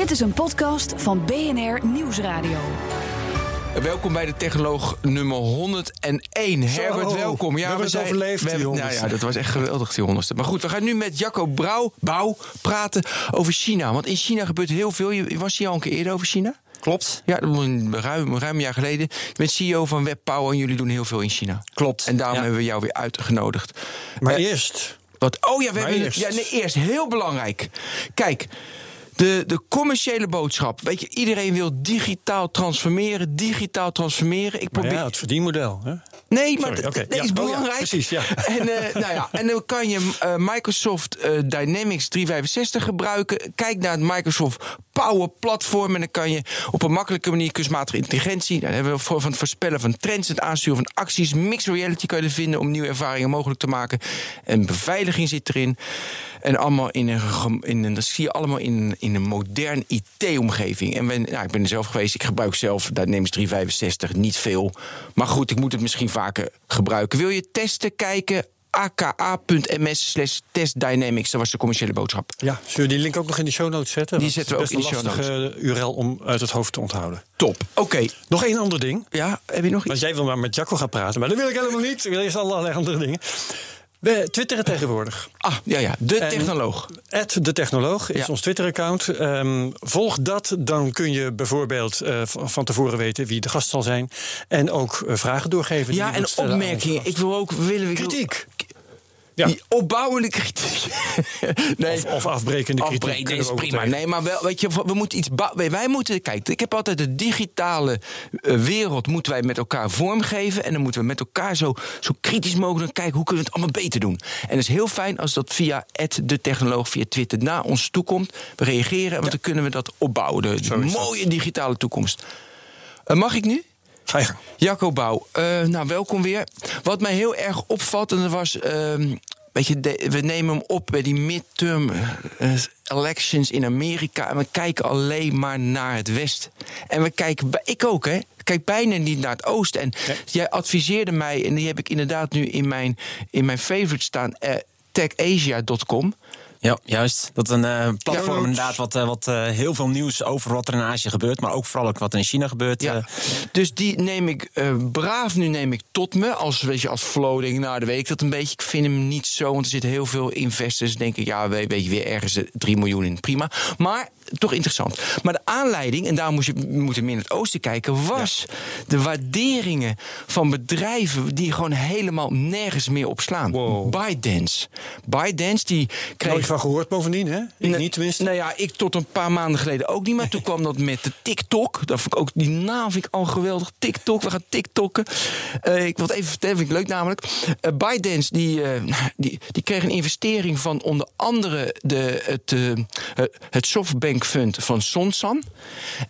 Dit is een podcast van BNR Nieuwsradio. Welkom bij de Technoloog nummer 101. Herbert, welkom. we hebben het overleefd, we hebben- die nou ja, dat was echt geweldig, die honderdste. Maar goed, we gaan nu met Jacco Brouw, Bouw praten over China. Want in China gebeurt heel veel. Je was hier al een keer eerder over China? Klopt. Ja, dat was een ruim, ruim een jaar geleden. Je bent CEO van WebPower en jullie doen heel veel in China. Klopt. En daarom Ja. hebben we jou weer uitgenodigd. Maar Eh, eerst. Wat? Oh ja, we Maar hebben. eerst. Ja, nee, eerst heel belangrijk. Kijk. De, de commerciële boodschap. Weet je, iedereen wil digitaal transformeren, digitaal transformeren. Ik Maar probeer. ja, het verdienmodel. Hè? Nee, maar Sorry, dat Ja, is oh ja, belangrijk. precies, ja. En, eh, nou ja, en dan kan je eh, Microsoft eh, Dynamics 365 gebruiken. Kijk naar het Microsoft Power Platform. En dan kan je op een makkelijke manier kunstmatige intelligentie. Daar hebben we voor van het voorspellen van trends, het aansturen van acties. Mixed reality kan je er vinden om nieuwe ervaringen mogelijk te maken. En beveiliging zit erin. En allemaal in een, in een, dat zie je allemaal in, in een modern IT-omgeving. En ben, nou, ik ben er zelf geweest. Ik gebruik zelf Dynamics 365 niet veel. Maar goed, ik moet het misschien vaker gebruiken. Wil je testen, kijken? aka.ms slash testdynamics. Dat was de commerciële boodschap. Ja, zullen we die link ook nog in de show notes zetten? Die zetten we ook is in de best een lastige URL om uit het hoofd te onthouden. Top. Oké. Nog één ander ding. Ja, heb je nog iets? Want jij wil maar met Jacco gaan praten, maar dat wil ik helemaal niet. Ik wil eerst allerlei andere dingen. We twitteren tegenwoordig. Ah, ja, ja. De En- technoloog. De Technoloog is Ja. ons Twitter-account. Ehm, volg dat, dan kun je bijvoorbeeld eh, van tevoren weten wie de gast zal zijn. En ook eh, vragen doorgeven. Ja, en opmerkingen. Ik wil ook willen. Kritiek. Ja. Die opbouwende kritiek. nee. Of, of afbrekende kritiek. Nee, dat is prima. Nee, maar wel, weet je, we moeten iets. Wij moeten, kijk, ik heb altijd de digitale eh, wereld moeten wij met elkaar vormgeven. En dan moeten we met elkaar zo, zo kritisch mogelijk kijken hoe kunnen we het allemaal beter doen. En het is heel fijn als dat via de technoloog, via Twitter naar ons toe komt. We reageren, want dan kunnen we dat opbouwen. De dat. mooie digitale toekomst. Eh, mag ik nu? Ga je gang. Jacco Bouw, eh, nou welkom weer. Wat mij heel erg opvalt, en dat was. ehm, Weet je, de- we nemen hem op bij die midterm eh, elections in Amerika. En we kijken alleen maar naar het Westen. En we kijken, ik ook hè, ik kijk bijna niet naar het Oosten. En jij adviseerde mij, en die heb ik inderdaad nu in mijn, in mijn favorite staan, eh, techasia.com. Ja, juist. Dat is een eh, platform Ja. inderdaad wat, eh, wat eh, heel veel nieuws over wat er in Azië gebeurt, maar ook vooral ook wat er in China gebeurt. Ja. Dus die neem ik eh, braaf nu neem ik tot me. Als, weet je, als ik, nou, de week dat een beetje. Ik vind hem niet zo, want er zitten heel veel investors. Denk ik, ja, weet, weet je, weer ergens eh, 3 miljoen in. Prima. Maar toch interessant. Maar de aanleiding, en daar moest je moeten meer in het oosten kijken, was de waarderingen van bedrijven die gewoon helemaal nergens meer op slaan. Wow. ByteDance. ByteDance, die kreeg. Van gehoord bovendien, hè? Ik niet tenminste. Nou ja, ik tot een paar maanden geleden ook niet. Maar toen kwam dat met de TikTok. Dat vond ik ook, die naam vind ik al geweldig. TikTok, we gaan TikTokken. Eh, ik wil het even vertellen, vind ik leuk namelijk. Eh ByteDance, die, eh, die, die kreeg een investering van onder andere de, het, het Softbank Fund van Sonsan.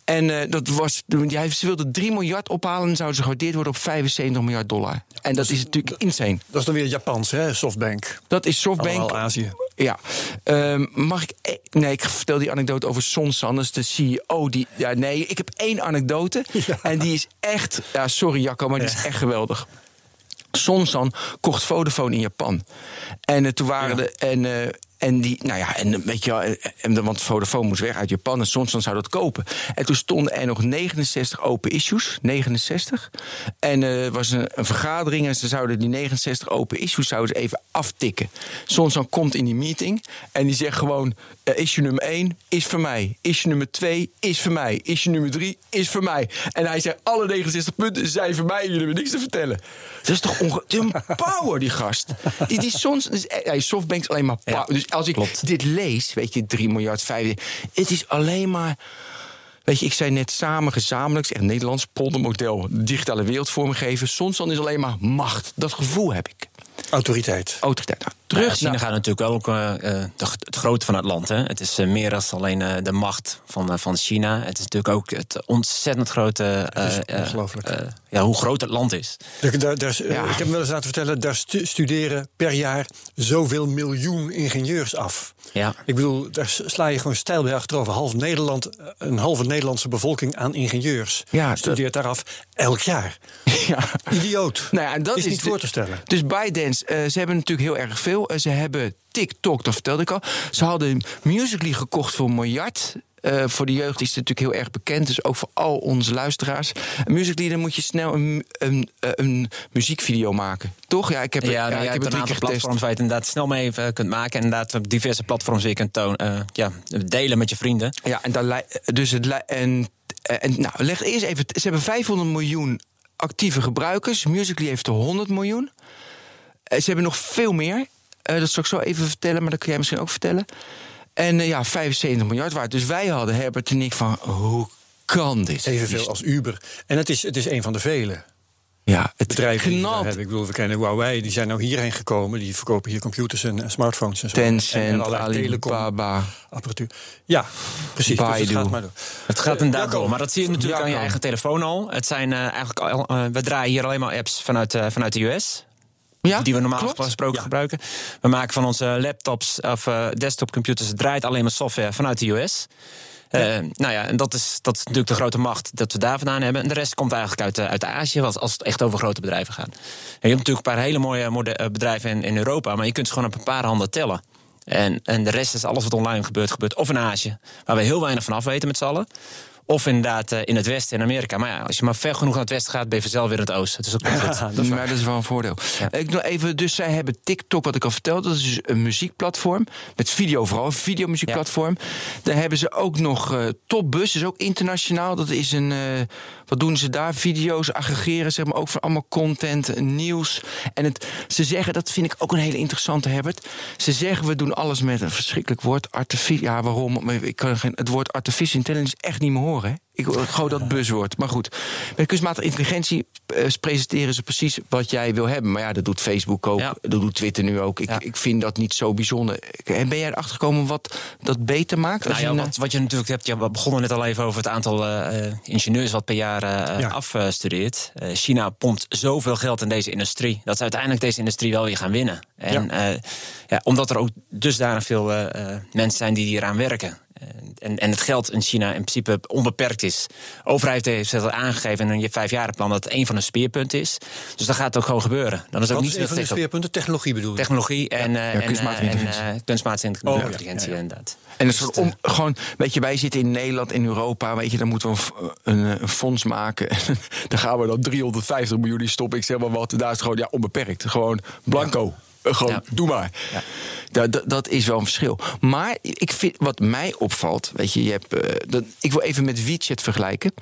En dat was, ja, ze wilden 3 miljard ophalen en zouden ze gewaardeerd worden op 75 miljard dollar. En dat is natuurlijk insane. Dat is dan weer Japans, hè? Softbank. Dat is Softbank. Allemaal Azië. Ja, Ehm, mag ik. e- Nee, ik vertel die anekdote over Sonsan. Dat is de CEO. Die, ja, nee, ik heb één anekdote. En die is echt. Ja, sorry Jacco, maar die is echt geweldig. Sonsan kocht Vodafone in Japan. En eh, toen waren Ja. de. En, eh, en die, nou ja, en weet je wel, en, want Vodafone moest weg uit Japan en Sonsan zou dat kopen. En toen stonden er nog 69 open issues, 69. En er was een, vergadering en ze zouden die 69 open issues zouden even aftikken. Sonsan komt in die meeting en die zegt gewoon, eh, issue nummer 1 is voor mij. Issue nummer 2 is voor mij. Issue nummer 3 is voor mij. En hij zegt, alle 69 punten zijn voor mij, jullie hebben niks te vertellen. Dat is toch onge... een power, die gast. Die, die soms... Dus, eh, ja, Softbank is alleen maar power. Ja, dus als ik klopt. dit lees, weet je, 3 miljard, 5... Het is alleen maar... Weet je, ik zei net samen, gezamenlijk, echt Nederlands poldermodel, digitale wereld vormgeven. Soms dan is alleen maar macht. Dat gevoel heb ik. Autoriteit. Autoriteit. Nou, terug Ja, China naar- gaat natuurlijk wel ook eh, eh, de, het grote van het land. Hè. Het is eh, meer dan alleen eh, de macht van, van China. Het is natuurlijk ook het ontzettend grote. eh, is eh, ongelooflijk. ja, hoe groot het land is. Daar, daar, daar is, Ja. Ik heb hem wel eens laten vertellen, daar stu- studeren per jaar zoveel miljoen ingenieurs af. Ja. Ik bedoel, daar sla je gewoon stijl bij achterover. Half Nederland, een halve Nederlandse bevolking aan ingenieurs. Ja, studeert daar af elk jaar. Ja. Idioot. Nou ja, en dat is, is niet de- voor te stellen. Dus ByteDance, eh ze hebben natuurlijk heel erg veel. Eh, ze hebben TikTok, dat vertelde ik al. Ze hadden Musical.ly gekocht voor een miljard. Eh, voor de jeugd is het natuurlijk heel erg bekend. Dus ook voor al onze luisteraars. Musical.ly, dan moet je snel een, een, eh, een muziekvideo maken. Toch? Ja, ik heb, Ja, ja, nou, ik je heb een aantal platforms waar je het inderdaad snel mee eh, kunt maken. En inderdaad op diverse platforms weer kunt tonen, ja, delen met je vrienden. Ja, en lei- dus het en, en nou, leg eerst even. Ze hebben 500 miljoen actieve gebruikers. Musical.ly heeft er 100 miljoen. Ze hebben nog veel meer. Eh, dat zal ik zo even vertellen, maar dat kun jij misschien ook vertellen. En eh, ja, 75 miljard waard. Dus wij hadden Herbert en ik van hoe kan dit? Evenveel als Uber. En het is, het is een van de vele ja, het bedrijven knalt. hebben. Ik bedoel, we kennen Huawei, die zijn nou hierheen gekomen. Die verkopen hier computers en, en smartphones en zo. en, Tencent, allerlei telecom Alibaba. apparatuur. Ja, precies. Dus het gaat maar door. Het gaat inderdaad door. Maar dat zie je natuurlijk Ja, aan je eigen telefoon al. Het zijn eh, eigenlijk al, we draaien hier alleen maar apps vanuit, eh, vanuit de US. Ja, die we normaal klopt. gesproken gebruiken. We maken van onze laptops of eh, desktopcomputers, het draait alleen maar software vanuit de US. Eh, nou ja, en dat is, dat is natuurlijk de grote macht dat we daar vandaan hebben. En de rest komt eigenlijk uit, eh, uit Azië, als, als het echt over grote bedrijven gaat. En je hebt natuurlijk een paar hele mooie mode- bedrijven in, in Europa, maar je kunt ze gewoon op een paar handen tellen. En, en de rest is alles wat online gebeurt, gebeurt of in Azië, waar we heel weinig van af weten met z'n allen. Of inderdaad eh, in het westen, in Amerika. Maar ja, als je maar ver genoeg naar het westen gaat, ben je vanzelf weer in het oosten. Dus dat komt goed. dat, is maar dat is wel een voordeel. Ja. Ik nog even, dus zij hebben TikTok, wat ik al vertelde. Dat is dus een muziekplatform. Met video vooral, een videomuziekplatform. Daar hebben ze ook nog eh Topbus, is ook internationaal. Dat is een, eh, wat doen ze daar? Video's aggregeren, zeg maar, ook van allemaal content, nieuws. En het, ze zeggen, dat vind ik ook een hele interessante, Herbert. Ze zeggen, we doen alles met een verschrikkelijk woord. Artifici ja, waarom? Ik kan geen, het woord artificial intelligence echt niet meer horen, hè? Ik gooi dat buzzwoord. Maar goed, met kunstmatige intelligentie eh, presenteren ze precies wat jij wil hebben. Maar ja, dat doet Facebook ook. Ja. Dat doet Twitter nu ook. Ik, Ja. ik vind dat niet zo bijzonder. En ben jij erachter gekomen wat dat beter maakt? Als Nou ja, je wat, wat je natuurlijk hebt, ja, we begonnen net al even over het aantal eh, eh, ingenieurs wat per jaar Ja. afstudeert. China pompt zoveel geld in deze industrie dat ze uiteindelijk deze industrie wel weer gaan winnen. En ja. ja, omdat er ook dusdanig veel mensen zijn die hieraan werken. En, en het geld in China in principe onbeperkt is. De overheid heeft het al aangegeven in een vijfjarenplan dat het een van de speerpunten is. Dus dat gaat het ook gewoon gebeuren. Dan is ook Wat niet is een van de speerpunten? Technologie bedoel je? technologie en, eh, en, kunstmatige eh, en, intelligentie. eh, kunstmatige Oh, ja. intelligentie, Ja, ja. inderdaad. En soort om, gewoon, weet je, wij zitten in Nederland, in Europa, weet je, dan moeten we een, een, een fonds maken. dan gaan we dan 350 miljoen in stoppen. Ik zeg maar wat, daar is het gewoon ja, onbeperkt. Gewoon blanco. Eh, Gewoon, Ja. doe maar. Ja. Dat, dat, dat is wel een verschil. Maar ik vind, wat mij opvalt, weet je, je hebt, eh, dat, ik wil even met WeChat vergelijken.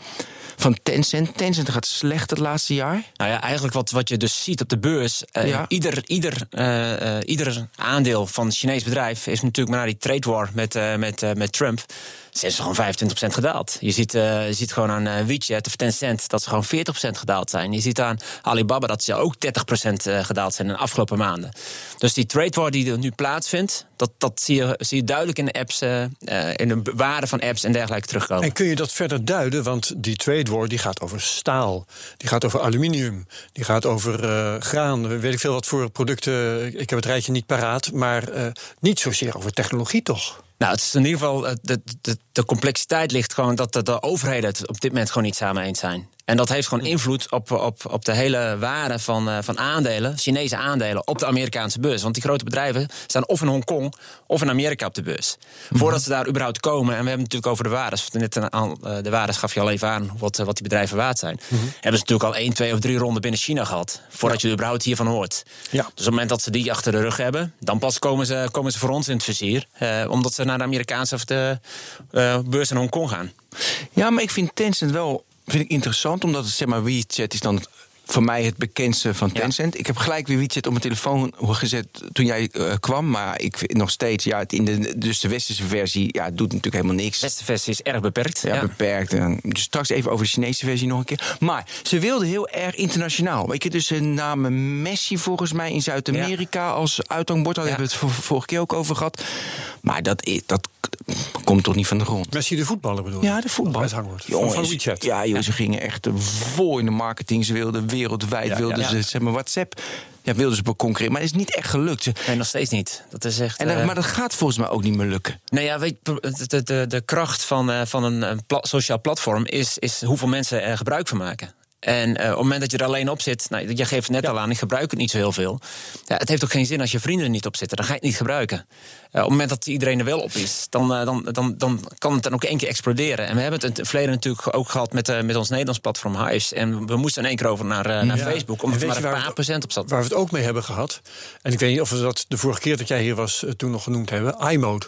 Van Tencent. Tencent gaat slecht het laatste jaar. Nou ja, eigenlijk wat, wat je dus ziet op de beurs. eh, Ja. ieder, ieder, eh, eh, ieder aandeel van een Chinees bedrijf is natuurlijk maar na die trade war met, eh, met, eh, met Trump. Ze gewoon 25% gedaald. Je ziet, eh, je ziet gewoon aan eh, WeChat of Tencent dat ze gewoon 40% gedaald zijn. Je ziet aan Alibaba dat ze ook 30% eh, gedaald zijn in de afgelopen maanden. Dus die trade war die er nu plaatsvindt, dat, dat zie, je, zie je duidelijk in de apps, in de waarde van apps en dergelijke terugkomen. En kun je dat verder duiden? Want die trade war die gaat over staal, die gaat over aluminium, die gaat over graan, weet ik veel wat voor producten. Ik heb het rijtje niet paraat, maar niet zozeer over technologie toch? Nou, het is in ieder geval, eh, de, de, de complexiteit ligt gewoon dat de, de overheden het op dit moment gewoon niet samen eens zijn. En dat heeft gewoon invloed op, op, op de hele waarde van, eh, van aandelen, Chinese aandelen, op de Amerikaanse beurs. Want die grote bedrijven staan of in Hongkong of in Amerika op de beurs. Voordat ze daar überhaupt komen, en we hebben het natuurlijk over de waardes. Net eh, de waardes gaf je al even aan wat, eh, wat die bedrijven waard zijn. Hebben ze natuurlijk al één, twee of drie ronden binnen China gehad. Voordat je er überhaupt hiervan hoort. Ja. Dus op het moment dat ze die achter de rug hebben, dan pas komen ze, komen ze voor ons in het vizier. Omdat ze naar de Amerikaanse of de beurs in Hongkong gaan. Ja, maar ik vind Tencent wel vind ik interessant, omdat het zeg maar WeChat is dan het voor mij het bekendste van Ja. Tencent. Ik heb gelijk weer WeChat op mijn telefoon gezet toen jij eh, kwam. Maar ik vind nog steeds, ja, het in de, dus de westerse versie ja, doet natuurlijk helemaal niks. De beste versie is erg beperkt. Ja, beperkt. En Dus straks even over de Chinese versie nog een keer. Maar ze wilden heel erg internationaal. Weet je, dus ze namen Messi volgens mij in Zuid-Amerika als uithangbord. Daar Ja. hebben we het vor- vorige keer ook over gehad. Maar dat, dat komt toch niet van de grond? Messi de voetballer bedoel je? Ja, de voetbal. Uithangbord. Van, Jongens, van WeChat. Ja, joh, ze gingen echt vol in de marketing. Ze wilden wereldwijd, wilden ze, zeg maar, WhatsApp. Ja, wilden ze concurreren. Maar het is niet echt gelukt. Nee, nog steeds niet. Dat is echt. En, dat- eh, maar dat gaat volgens mij ook niet meer lukken. Nou ja, weet, de, de, de kracht van, eh, van een, een pla- sociaal platform is, is hoeveel mensen er gebruik van maken. En eh, op het moment dat je er alleen op zit, nou, je geeft het net al aan, ik gebruik het niet zo heel veel. Ja, het heeft ook geen zin als je vrienden er niet op zitten, dan ga je het niet gebruiken. Eh, op het moment dat iedereen er wel op is, dan, eh, dan, dan, dan kan het dan ook één keer exploderen. En we hebben het in het verleden natuurlijk ook gehad met, met ons Nederlands platform Hives. En we moesten in één keer over naar, naar. Facebook, omdat er maar een paar procent op zat. Waar we het ook mee hebben gehad. En ik weet niet of we dat de vorige keer dat jij hier was toen nog genoemd hebben. iMode.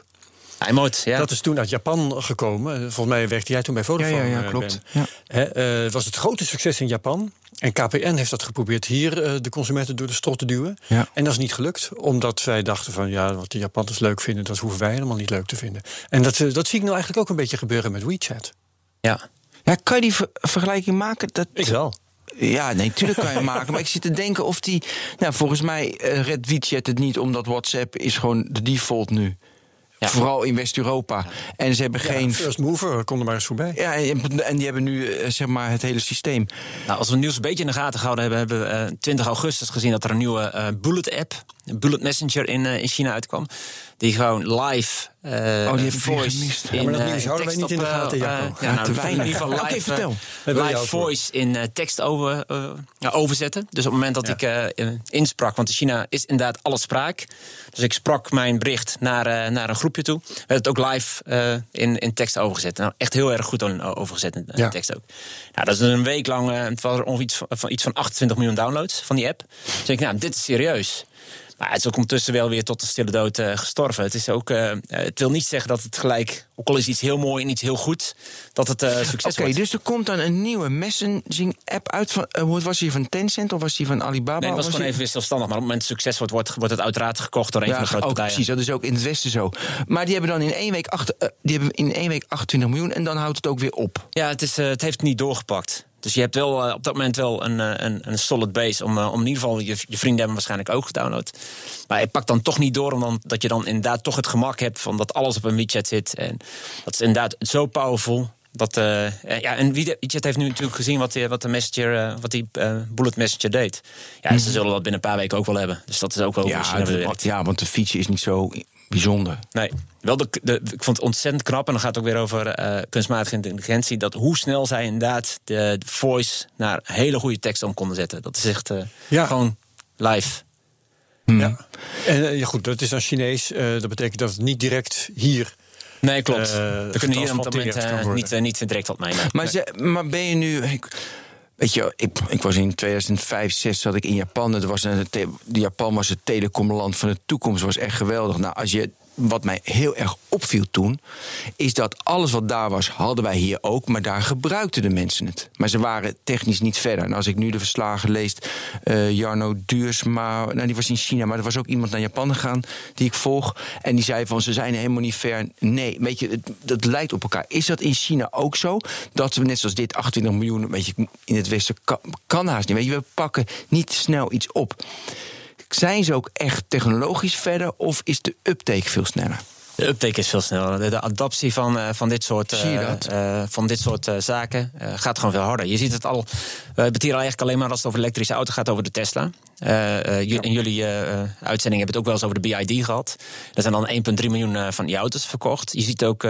iMode, ja. Dat is toen uit Japan gekomen. Volgens mij werkte jij toen bij Vodafone. Ja, ja, ja, eh, klopt. Ja. Hè, eh, Het was het grote succes in Japan. En KPN heeft dat geprobeerd hier eh, de consumenten door de strot te duwen. Ja. En dat is niet gelukt. Omdat wij dachten van ja, wat de Japanners leuk vinden, dat hoeven wij helemaal niet leuk te vinden. En dat, dat zie ik nou eigenlijk ook een beetje gebeuren met WeChat. ja. Ja, kan je die ver- vergelijking maken? Dat, Ik wel. Ja, nee, tuurlijk kan je maken. Maar ik zit te denken of die... Nou, volgens mij redt WeChat het niet... omdat WhatsApp is gewoon de default nu. Ja. Vooral in West-Europa. En ze hebben geen... First mover, kom er maar eens voorbij. Ja, en en die hebben nu eh, zeg maar het hele systeem. Nou, als we het nieuws een beetje in de gaten gehouden hebben, hebben we eh, 20 augustus gezien dat er een nieuwe eh, Bullet-app, een Bullet Messenger in, eh, in China uitkwam. Die gewoon live. eh, Oh, die weer voice gemist. in, Ja, maar dat eh, nieuws houden wij tekst niet in de eh, gaten, Jacco. Ja, nou, te weinig. In ieder geval live, vertel. live voice in tekst over, ja, overzetten. Dus op het moment dat ik insprak, want in China is inderdaad alles spraak. Dus ik sprak mijn bericht naar, naar een groepje toe. Werd het ook live in, in tekst overgezet. Nou, echt heel erg goed overgezet in, tekst ook. Nou, dat is een week lang, het was er ongeveer iets van, iets van 28 miljoen downloads van die app. Dus ik nou, dit is serieus. Maar het is ook ondertussen wel weer tot de stille dood eh, gestorven. Het, is ook, eh, eh, het wil niet zeggen dat het gelijk, ook al is iets heel mooi en iets heel goed, dat het eh, succes Oké, wordt. dus er komt dan een nieuwe messaging-app uit. Van, eh, was die van Tencent of was die van Alibaba? Nee, het was gewoon die- even weer zelfstandig. Maar op het moment dat het succes wordt, wordt, wordt het uiteraard gekocht door een van de grote ook, partijen. precies. Dat is ook in het Westen zo. Maar die hebben dan in één week, acht, die hebben in één week 28 miljoen en dan houdt het ook weer op. Ja, het, is, het heeft niet doorgepakt. Dus je hebt wel eh, op dat moment wel een, eh, een, een solid base. Om, eh, om in ieder geval, je, je vrienden hebben waarschijnlijk ook gedownload. Maar hij pakt dan toch niet door, omdat je dan inderdaad toch het gemak hebt van dat alles op een WeChat zit. En dat is inderdaad zo powerful. Dat, ja, en WeChat heeft nu natuurlijk gezien wat, die, wat de messenger, wat die Bullet Messenger deed. Ja, ze zullen dat binnen een paar weken ook wel hebben. Dus dat is ook wel China het- ja, want de feature is niet zo bijzonder. Nee, wel de, de, ik vond het ontzettend knap. En dan gaat het ook weer over eh, kunstmatige intelligentie. Dat hoe snel zij inderdaad de, de voice naar hele goede tekst om konden zetten. Dat is echt eh, Ja. gewoon live. Ja. En eh, ja, goed, dat is dan Chinees. Eh, dat betekent dat het niet direct hier. Nee, klopt. Eh, We kunnen hier op dat moment niet, niet direct wat meenemen. Maar, ze, maar ben je nu. Ik, weet je, ik, ik was in 2005, 6 zat ik in Japan. Het was een, Japan was het telecomland van de toekomst. was echt geweldig. Nou, als je. Wat mij heel erg opviel toen, is dat alles wat daar was, hadden wij hier ook, maar daar gebruikten de mensen het. Maar ze waren technisch niet verder. En als ik nu de verslagen lees, eh, Jarno Duursma, nou die was in China, maar er was ook iemand naar Japan gegaan die ik volg. En die zei van ze zijn helemaal niet ver. Nee, weet je, het, dat lijkt op elkaar. Is dat in China ook zo? Dat we net zoals dit 28 miljoen, weet je, in het Westen kan, kan haast niet. Weet je, we pakken niet snel iets op. Zijn ze ook echt technologisch verder of is de uptake veel sneller? De uptake is veel sneller. De, adaptie van, eh, van dit soort, eh, eh, van dit soort zaken gaat gewoon veel harder. Je ziet het al. We hebben het hier eigenlijk alleen maar als het over elektrische auto gaat over de Tesla. J- In jullie eh, uitzending hebben het ook wel eens over de BID gehad. Er zijn dan 1,3 miljoen van die auto's verkocht. Je ziet ook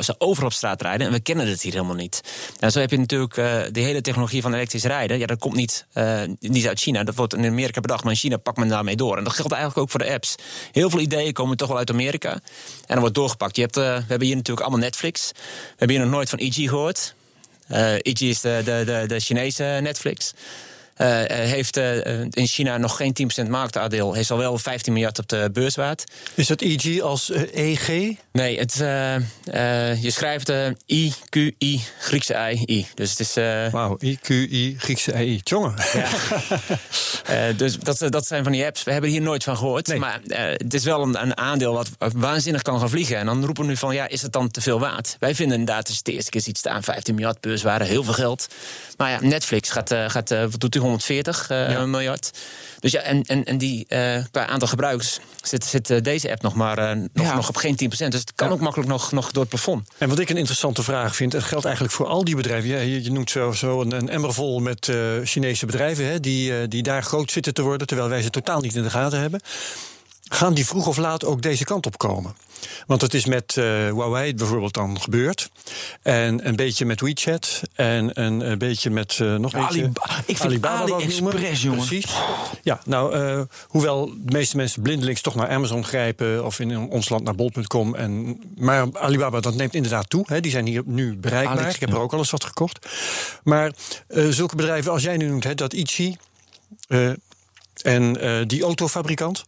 ze overal op straat rijden en we kennen het hier helemaal niet. En zo heb je natuurlijk de hele technologie van elektrisch rijden. Ja, dat komt niet, niet uit China. Dat wordt in Amerika bedacht, maar in China pakt men daarmee door. En dat geldt eigenlijk ook voor de apps. Heel veel ideeën komen toch wel uit Amerika. En dan wordt doorgepakt. Je hebt, we hebben hier natuurlijk allemaal Netflix. We hebben hier nog nooit van EG gehoord. Eh EG is de, de, de, de Chinese Netflix. Uh, heeft uh, in China nog geen 10% marktaandeel. Heeft al wel 15 miljard op de beurs waard. Is dat EG als EG? Nee, het, je schrijft I, Q, I, Griekse I, I. Dus het is... Wauw, I, Q, I, Griekse I. Jongen. Ja. dus dat, dat zijn van die apps. We hebben hier nooit van gehoord. Nee. Maar het is wel een, een, aandeel wat waanzinnig kan gaan vliegen. En dan roepen we nu van, ja, is het dan te veel waard? Wij vinden inderdaad, het is de eerste keer iets staan. 15 miljard beurswaarde, heel veel geld. Maar ja, Netflix gaat, gaat wat doet hij, 140 uh, miljard. Dus ja, en, en, en die, qua aantal gebruikers zit, zit deze app nog maar nog, ja. nog op geen 10%. Dus het kan ook makkelijk nog, nog door het plafond. En wat ik een interessante vraag vind, het geldt eigenlijk voor al die bedrijven. Ja, je, je noemt zo, zo een, een emmer vol met Chinese bedrijven hè, die, die daar groot zitten te worden, terwijl wij ze totaal niet in de gaten hebben. Gaan die vroeg of laat ook deze kant op komen? Want het is met uh, Huawei bijvoorbeeld dan gebeurd. En een beetje met WeChat. En een, beetje met uh, nog een beetje... ik vind Alibaba AliExpress, jongen. Precies. Ja, nou, uh, hoewel de meeste mensen blindelings toch naar Amazon grijpen... of in ons land naar bol.com. En, maar Alibaba, dat neemt inderdaad toe. Hè. Die zijn hier nu bereikbaar. Alex, ik heb er ook al eens wat gekocht. Maar zulke bedrijven als jij nu noemt, hè, dat Ichi... en die autofabrikant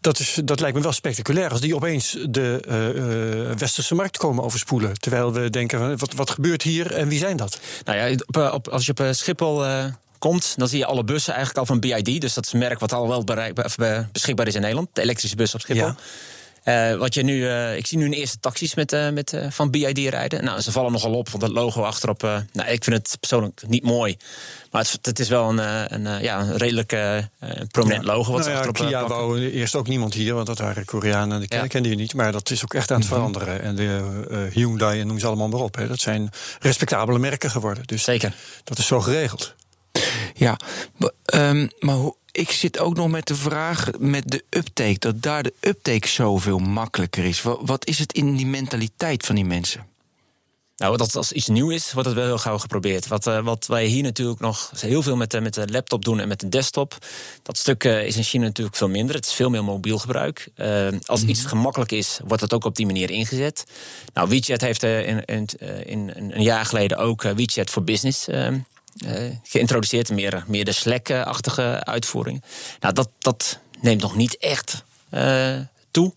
dat, is, dat lijkt me wel spectaculair als die opeens de uh, westerse markt komen overspoelen. Terwijl we denken, wat, wat gebeurt hier en wie zijn dat? Nou ja, op, op, als je op Schiphol uh, komt, dan zie je alle bussen eigenlijk al van BID. Dus dat is een merk wat al wel beschikbaar is in Nederland. De elektrische bus op Schiphol. Ja. Uh, wat je nu, uh, ik zie nu een eerste taxis met, uh, met, van BID rijden. Nou, ze vallen nogal op, want het logo achterop. nou, ik vind het persoonlijk niet mooi. Maar het, het is wel een, een, ja, een redelijk prominent logo. Wat nou ja, achterop Kia wou eerst ook niemand hier, want dat waren Koreanen. Die ja. kende je niet. Maar dat is ook echt aan het -hmm. veranderen. En de Hyundai en noem ze allemaal maar op. Hè. Dat zijn respectabele merken geworden. Dus Zeker. Dat is zo geregeld. Ja, um, maar hoe ik zit ook nog met de vraag met de uptake, dat daar de uptake zoveel makkelijker is. Wat, wat is het in die mentaliteit van die mensen? Nou, dat als iets nieuw is, wordt het wel heel gauw geprobeerd. Wat, uh, wat wij hier natuurlijk nog heel veel met, de, met de laptop doen en met de desktop. Dat stuk uh, is in China natuurlijk veel minder. Het is veel meer mobiel gebruik. Uh, als iets gemakkelijk is, wordt het ook op die manier ingezet. Nou, WeChat heeft in, in, in, een jaar geleden ook WeChat voor Business geïntroduceerd. Meer, meer de Slack-achtige uitvoering. Nou, dat, dat neemt nog niet echt uh, toe.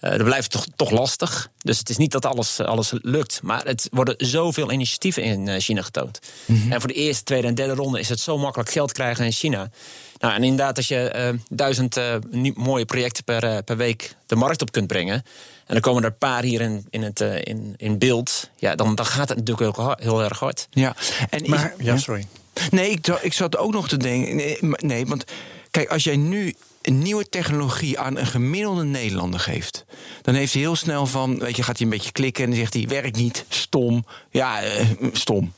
Uh, dat blijft toch, toch lastig. Dus het is niet dat alles, alles lukt. Maar het worden zoveel initiatieven in China getoond. Mm -hmm. En voor de eerste, tweede en derde ronde is het zo makkelijk geld krijgen in China. Nou, en inderdaad, als je uh, duizend uh, mooie projecten per, per week de markt op kunt brengen. En dan komen er een paar hier in, in, het, uh, in, in beeld. Ja, dan, dan gaat het natuurlijk heel, heel erg hard. Ja, en maar, is, ja, sorry. Nee, ik, ik zat ook nog te denken. Nee, nee, want kijk, als jij nu een nieuwe technologie aan een gemiddelde Nederlander geeft, dan heeft hij heel snel van, weet je, gaat hij een beetje klikken en dan zegt hij werkt niet, stom, ja, uh, stom.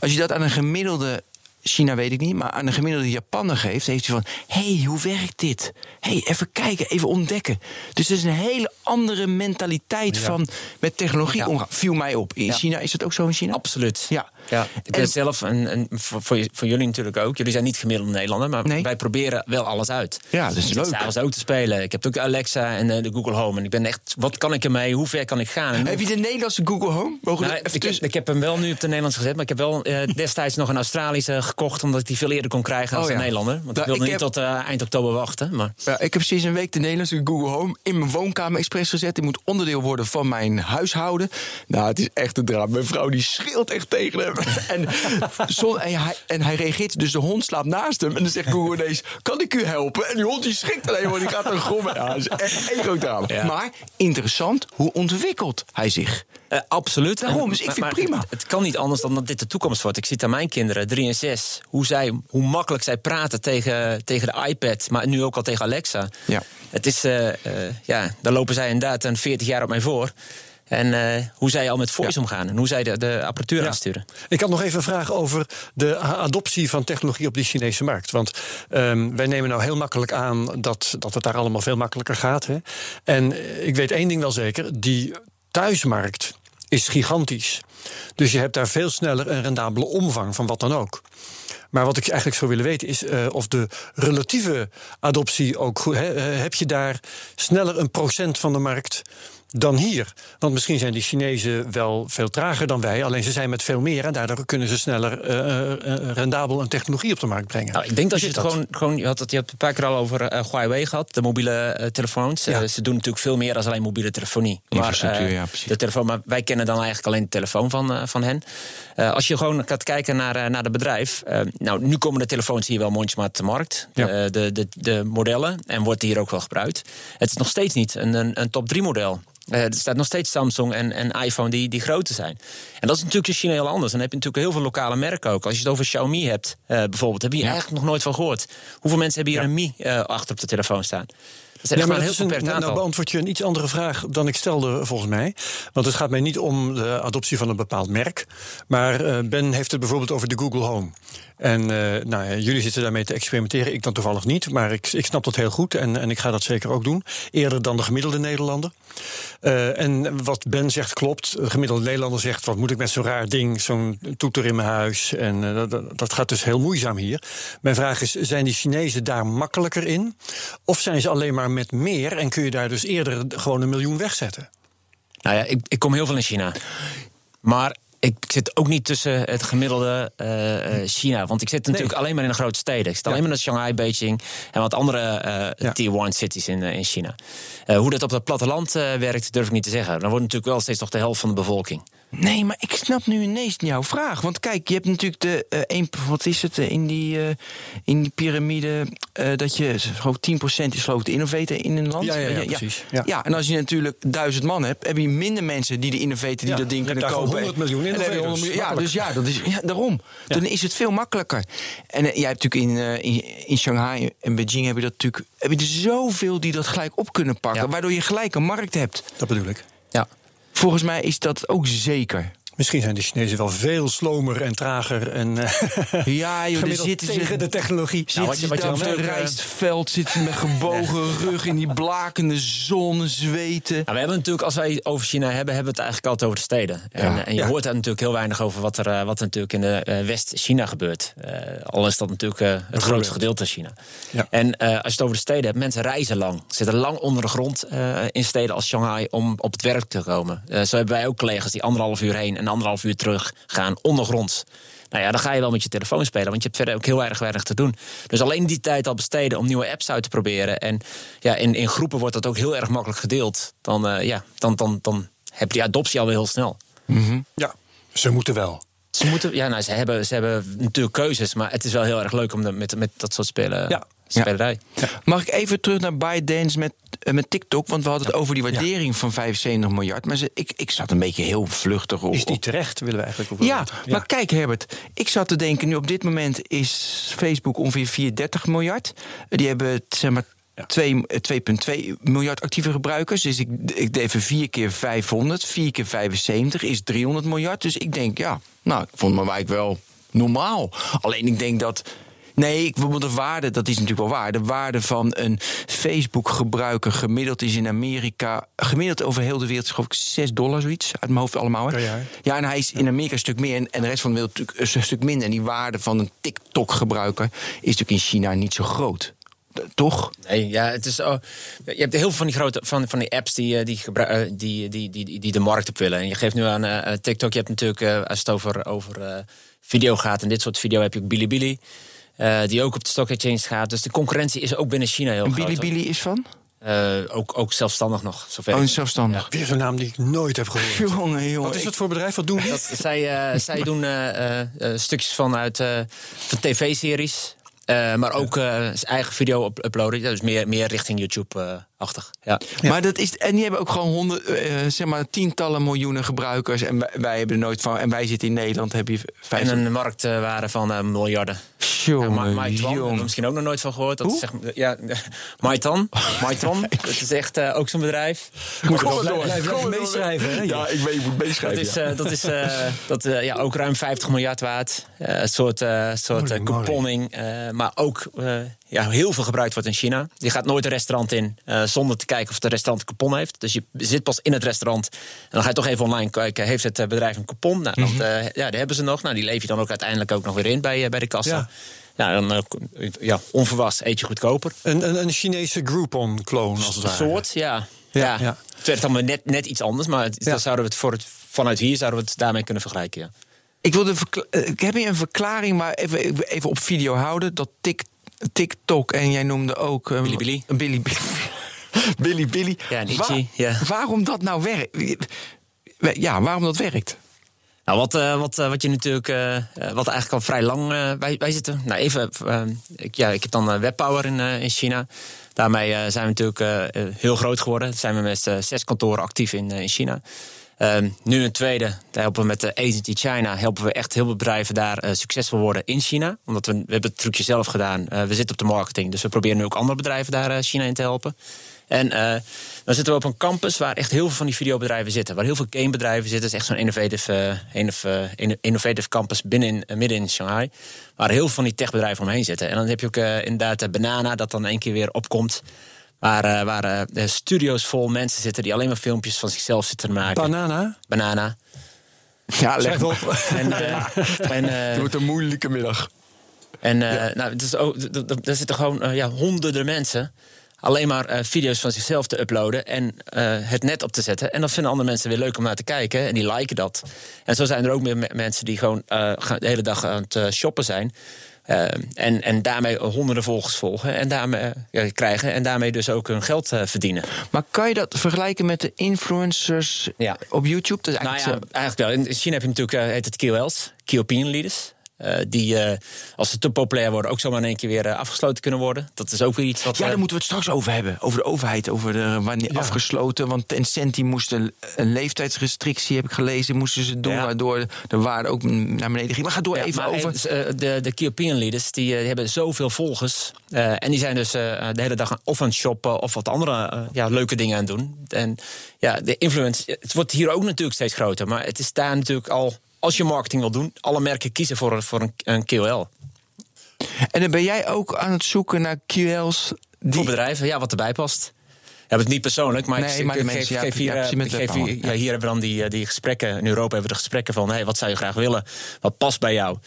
Als je dat aan een gemiddelde China weet ik niet, maar aan een gemiddelde Japaner geeft, heeft hij van: hey, hoe werkt dit? hey, even kijken, even ontdekken. Dus het is een hele andere mentaliteit van met technologie ja. omgaan. Viel mij op. In ja. China is het ook zo in China? Absoluut. Ja. Ja, ik ben en, zelf, en, voor, voor, jullie natuurlijk ook. Jullie zijn niet gemiddelde Nederlander, maar nee. wij proberen wel alles uit. Ja, dat is ik leuk. s'avonds ook te spelen. Ik heb ook Alexa en uh, de Google Home. En ik ben echt, wat kan ik ermee? Hoe ver kan ik gaan? En heb je de Nederlandse Google Home? Mogen nou, ik, heb, ik, heb hem wel nu op de Nederlands gezet, maar ik heb wel uh, destijds nog een Australische gekocht, omdat ik die veel eerder kon krijgen als oh, ja. een Nederlander. Want ik wilde ik niet heb, tot uh, eind oktober wachten. Maar. Ja, ik heb sinds een week de Nederlandse Google Home in mijn woonkamer expres gezet. Die moet onderdeel worden van mijn huishouden. Nou, het is echt een drama. Mijn vrouw die schreeuwt echt tegen hem. en Zon, en, hij, en hij reageert, dus de hond slaapt naast hem. En dan zegt Google ineens, kan ik u helpen? En die hond die schrikt alleen maar, die gaat dan grommen. Ja, dat is echt één groot drama. Ja. Maar interessant, hoe ontwikkelt hij zich? Uh, absoluut. Daarom, dus ik vind het prima. Het, het, kan niet anders dan dat dit de toekomst wordt. Ik zie het aan mijn kinderen, 3 en 6, hoe, zij, hoe makkelijk zij praten tegen, tegen de iPad, maar nu ook al tegen Alexa. Ja. Het is, uh, uh, ja, daar lopen zij inderdaad een 40 jaar op mij voor. En uh, hoe zij al met voice ja. omgaan en hoe zij de, de apparatuur ja. aansturen. Ik had nog even een vraag over de adoptie van technologie op die Chinese markt. Want um, wij nemen nou heel makkelijk aan dat, dat het daar allemaal veel makkelijker gaat. Hè? En ik weet één ding wel zeker: die thuismarkt is gigantisch. Dus je hebt daar veel sneller een rendabele omvang van wat dan ook. Maar wat ik eigenlijk zou willen weten is uh, of de relatieve adoptie ook goed. He, heb je daar sneller een procent van de markt dan hier. Want misschien zijn die Chinezen wel veel trager dan wij, alleen ze zijn met veel meer en daardoor kunnen ze sneller eh, eh, rendabel een technologie op de markt brengen. Nou, ik denk dat Hoe je het gewoon, gewoon je had het je hebt het een paar keer al over eh, Huawei gehad, de mobiele eh, telefoons. Ja. Eh, ze doen natuurlijk veel meer dan alleen mobiele telefonie. Infrastructuur, eh, ja, precies. De telefoon, maar wij kennen dan eigenlijk alleen de telefoon van, eh, van hen. Eh, als je gewoon gaat kijken naar, eh, naar het bedrijf. eh, nou, nu komen de telefoons hier wel mondjesmaat te markt. Ja. De, de, de modellen. En wordt hier ook wel gebruikt. Het is nog steeds niet een, een, een top 3 model. Eh, er staat nog steeds Samsung en, en iPhone die, die groter zijn. En dat is natuurlijk in China heel anders. Dan heb je natuurlijk heel veel lokale merken ook. Als je het over Xiaomi hebt, eh, bijvoorbeeld, heb je hier eigenlijk nog nooit van gehoord. Hoeveel mensen hebben hier een Mi eh, achter op de telefoon staan? Dat echt maar een heel beperkt nou, nou aantal. beantwoord je een iets andere vraag dan ik stelde, volgens mij. Want het gaat mij niet om de adoptie van een bepaald merk. Maar Ben heeft het bijvoorbeeld over de Google Home. En eh, nou, ja, jullie zitten daarmee te experimenteren. Ik dan toevallig niet. Maar ik, ik snap dat heel goed. En, en ik ga dat zeker ook doen. Eerder dan de gemiddelde Nederlander. Eh, en wat Ben zegt klopt. De gemiddelde Nederlander zegt: wat moet ik met zo'n raar ding, zo'n toeter in mijn huis? En eh, dat, dat gaat dus heel moeizaam hier. Mijn vraag is: zijn die Chinezen daar makkelijker in? Of zijn ze alleen maar met meer en kun je daar dus eerder gewoon een miljoen wegzetten? Nou ja, ik, ik kom heel veel in China. Maar ik zit ook niet tussen het gemiddelde eh, eh, China. Want ik zit natuurlijk alleen maar in de grote steden. Ik zit alleen maar in Shanghai, Beijing en wat andere eh Ja. tier 1 cities in, in China. Hoe dat op het platteland werkt, durf ik niet te zeggen. Dan wordt natuurlijk wel steeds nog de helft van de bevolking. Nee, maar ik snap nu ineens jouw vraag. Want kijk, je hebt natuurlijk de eh een, wat is het in die, eh, in die piramide eh, dat je gewoon 10% is geloof ik de innovator in een land. Ja, ja, ja, Eh, precies. Ja. Ja. en als je natuurlijk duizend man hebt, heb je minder mensen die de innovator die Ja, dat ding kunnen kopen. gewoon 100 miljoen innovators. 100 miljoen- Ja, dus ja, dat is ja, daarom. Dan is het veel makkelijker. En jij hebt natuurlijk in, in, in Shanghai en Beijing heb je dat natuurlijk heb je er zoveel die dat gelijk op kunnen pakken, Ja. waardoor je gelijk een markt hebt. Dat bedoel ik. Ja. Volgens mij is dat ook zeker. Misschien zijn de Chinezen wel veel slomer en trager en eh, Ja, joh, er zitten ze tegen de technologie. Zitten wat je- wat op eh, rijstveld, zitten met gebogen rug in die blakende zon, zweten. Nou, we hebben natuurlijk, als wij over China hebben, hebben we het eigenlijk altijd over de steden. En, Ja. en je Ja. hoort daar natuurlijk heel weinig over wat er, eh, wat er natuurlijk in de eh, West-China gebeurt. Eh, al is dat natuurlijk eh, het grootste gedeelte van China. Ja. En eh, als je het over de steden hebt, mensen reizen lang. Ze zitten lang onder de grond eh, in steden als Shanghai om op het werk te komen. Eh, zo hebben wij ook collega's die anderhalf uur heen en anderhalf uur terug gaan ondergronds. Nou ja, dan ga je wel met je telefoon spelen, want je hebt verder ook heel erg weinig te doen. Dus alleen die tijd al besteden om nieuwe apps uit te proberen. En ja, in, in groepen wordt dat ook heel erg makkelijk gedeeld. Dan, eh, ja, dan, dan, dan heb je die adoptie alweer heel snel. Ja, ze moeten wel. Ze, moeten, ja, nou, ze, hebben, ze hebben natuurlijk keuzes, maar het is wel heel erg leuk om de, met, met dat soort spelen, Ja. spelerij. Mag ik even terug naar ByteDance met, met TikTok? Want we hadden het over die waardering van 75 miljard. Maar ze, ik, ik zat een beetje heel vluchtig op. Is die terecht, willen we eigenlijk ook wel ja, maar kijk Herbert, ik zat te denken, nu op dit moment is Facebook ongeveer 430 miljard. Eh, Die hebben zeg maar Ja. twee- eh, 2,2 miljard actieve gebruikers. Dus ik, ik deed even 4 keer 500, 4 keer 75 is 300 miljard. Dus ik denk, ja, nou, ik vond mijn wijk wel normaal. Alleen ik denk dat. Nee, ik bedoel, de waarde, dat is natuurlijk wel waar. De waarde van een Facebook-gebruiker gemiddeld is in Amerika... gemiddeld over heel de wereld, is geloof ik 6 dollar zoiets. Uit mijn hoofd allemaal. Hè? Jaar. Ja, en hij is in Amerika een stuk meer en, en de rest van de wereld natuurlijk een stuk minder. En die waarde van een TikTok-gebruiker is natuurlijk in China niet zo groot. Toch? Nee, ja, het is, oh, je hebt heel veel van die grote van, van die apps die, eh, die, eh, die, die, die, die, de markt op willen. En je geeft nu aan eh, TikTok, je hebt natuurlijk, als het over, over eh, video gaat en dit soort video, heb je ook Bilibili. Die ook op de stock exchange gaat. Dus de concurrentie is ook binnen China heel En groot. Bilibili is van? Eh, ook, ook zelfstandig nog, zover. Oh, een zelfstandig. Weer zo'n naam die ik nooit heb gehoord. Jongen, jongen. Wat is dat voor bedrijf? Wat doen die? Dat, zij, eh, zij doen eh, eh, eh, stukjes van uit eh, van tv-series. eh, maar ook eh, zijn eigen video up- uploaden. Dus meer, meer richting YouTube-achtig. ja. Maar dat is, en die hebben ook gewoon honderd, eh, zeg maar, tientallen miljoenen gebruikers. En wij, wij hebben er nooit van. En wij zitten in Nederland, heb je En vijf. een marktwaarde van eh, miljarden. Ja, Jongen, je jongen. misschien ook nog nooit van gehoord. Dat is zeg, ja, Maitwan. Maitwan. dat is echt eh, ook zo'n bedrijf. Blijf- maar door. blijf meeschrijven, hè? Ja, ik weet, ik moet Dat meeschrijven. is, ja. eh, dat is eh, dat, eh, ja, ook ruim 50 miljard waard. Eh, een soort, eh soort couponing. eh, maar ook eh, ja, heel veel gebruikt wordt in China. Je gaat nooit een restaurant in eh, zonder te kijken of het restaurant een coupon heeft. Dus je zit pas in het restaurant. En dan ga je toch even online kijken. Heeft het eh, bedrijf een coupon? Nou, Mhm. dat, eh, ja, die hebben ze nog. Nou, die leef je dan ook uiteindelijk ook nog weer in bij, bij de kassa. Ja. Ja. dan ja, onverwas eet je goedkoper. Een, een, een Chinese Groupon-kloon, als het Een ware. soort, ja. Ja, ja. het werd allemaal net, net iets anders, maar het, Ja. dan zouden we het voor het, vanuit hier zouden we het daarmee kunnen vergelijken. Ja. Ik, wilde verkla- ik heb hier een verklaring, maar even, even op video houden. Dat Tik, TikTok en jij noemde ook... Bilibili. Billy Billy. Billy Billy. Ja. Waarom dat nou werkt? Ja, waarom dat werkt? Nou, wat, eh, wat, eh, wat je natuurlijk, eh, wat eigenlijk al vrij lang wij, wij zitten. Nou, even, eh, ik, ja, ik heb dan Webpower in, in China. Daarmee zijn we natuurlijk heel groot geworden. Daar zijn we met zes kantoren actief in, in China. Ehm, nu een tweede, daar helpen we met de Agency China. Helpen we echt heel veel bedrijven daar eh, succesvol worden in China. Omdat we, we hebben het trucje zelf gedaan. Eh, we zitten op de marketing. Dus we proberen nu ook andere bedrijven daar eh, China in te helpen. En dan zitten we op een campus waar echt heel veel van die videobedrijven zitten. Waar heel veel gamebedrijven zitten. Het is echt zo'n innovative, innov- eh, innovative campus binnen in, midden in Shanghai. Waar heel veel van die techbedrijven omheen zitten. En dan heb je ook inderdaad eh, Banana, dat dan één keer weer opkomt. Waar, eh, waar eh, de studio's vol mensen zitten die alleen maar filmpjes van zichzelf zitten te maken. Banana. Banana. Ja, leg op. En, eh, en, eh, Het wordt een moeilijke middag. en eh, nou, het is ook, er zitten gewoon eh, ja, honderden mensen alleen maar eh, video's van zichzelf te uploaden en eh, het net op te zetten. En dat vinden andere mensen weer leuk om naar te kijken en die liken dat. En zo zijn er ook meer me- mensen die gewoon eh, de hele dag aan het eh, shoppen zijn. Eh, en, en daarmee honderden volgers volgen en daarmee, eh, ja, krijgen en daarmee dus ook hun geld eh, verdienen. Maar kan je dat vergelijken met de influencers Ja. op YouTube? Dat is Nou eigenlijk ja, zo- eigenlijk wel. In China heb je natuurlijk, heet het KOL's, Key Opinion Leaders. Eh, die, eh, als ze te populair worden, ook zomaar in één keer weer eh, afgesloten kunnen worden. Dat is ook weer iets wat... Ja, daar moeten we het straks over hebben. Over de overheid, over de wanneer Ja. afgesloten. Want Tencent die moest een, een leeftijdsrestrictie, heb ik gelezen, moesten ze doen. Ja. Waardoor de waarde ook naar beneden ging. Maar ga door Ja, even maar, over. de, de key opinion leaders die, eh, hebben zoveel volgers. eh, en die zijn dus eh, de hele dag of aan het shoppen of wat andere ja, leuke dingen aan het doen. En ja, de influence, het wordt hier ook natuurlijk steeds groter. Maar het is daar natuurlijk al, als je marketing wil doen, alle merken kiezen voor, voor een, een KOL. En dan ben jij ook aan het zoeken naar QL's. Die, Voor bedrijven, ja, wat erbij past. Heb het niet persoonlijk, maar Nee, ik, maar de ik mensen, geef, ja, geef hier, ja, eh, ik geef webpower, hier, ja. ja, hier hebben we dan die, eh, die gesprekken. In Europa hebben we de gesprekken van: hey, wat zou je graag willen? Wat past bij jou?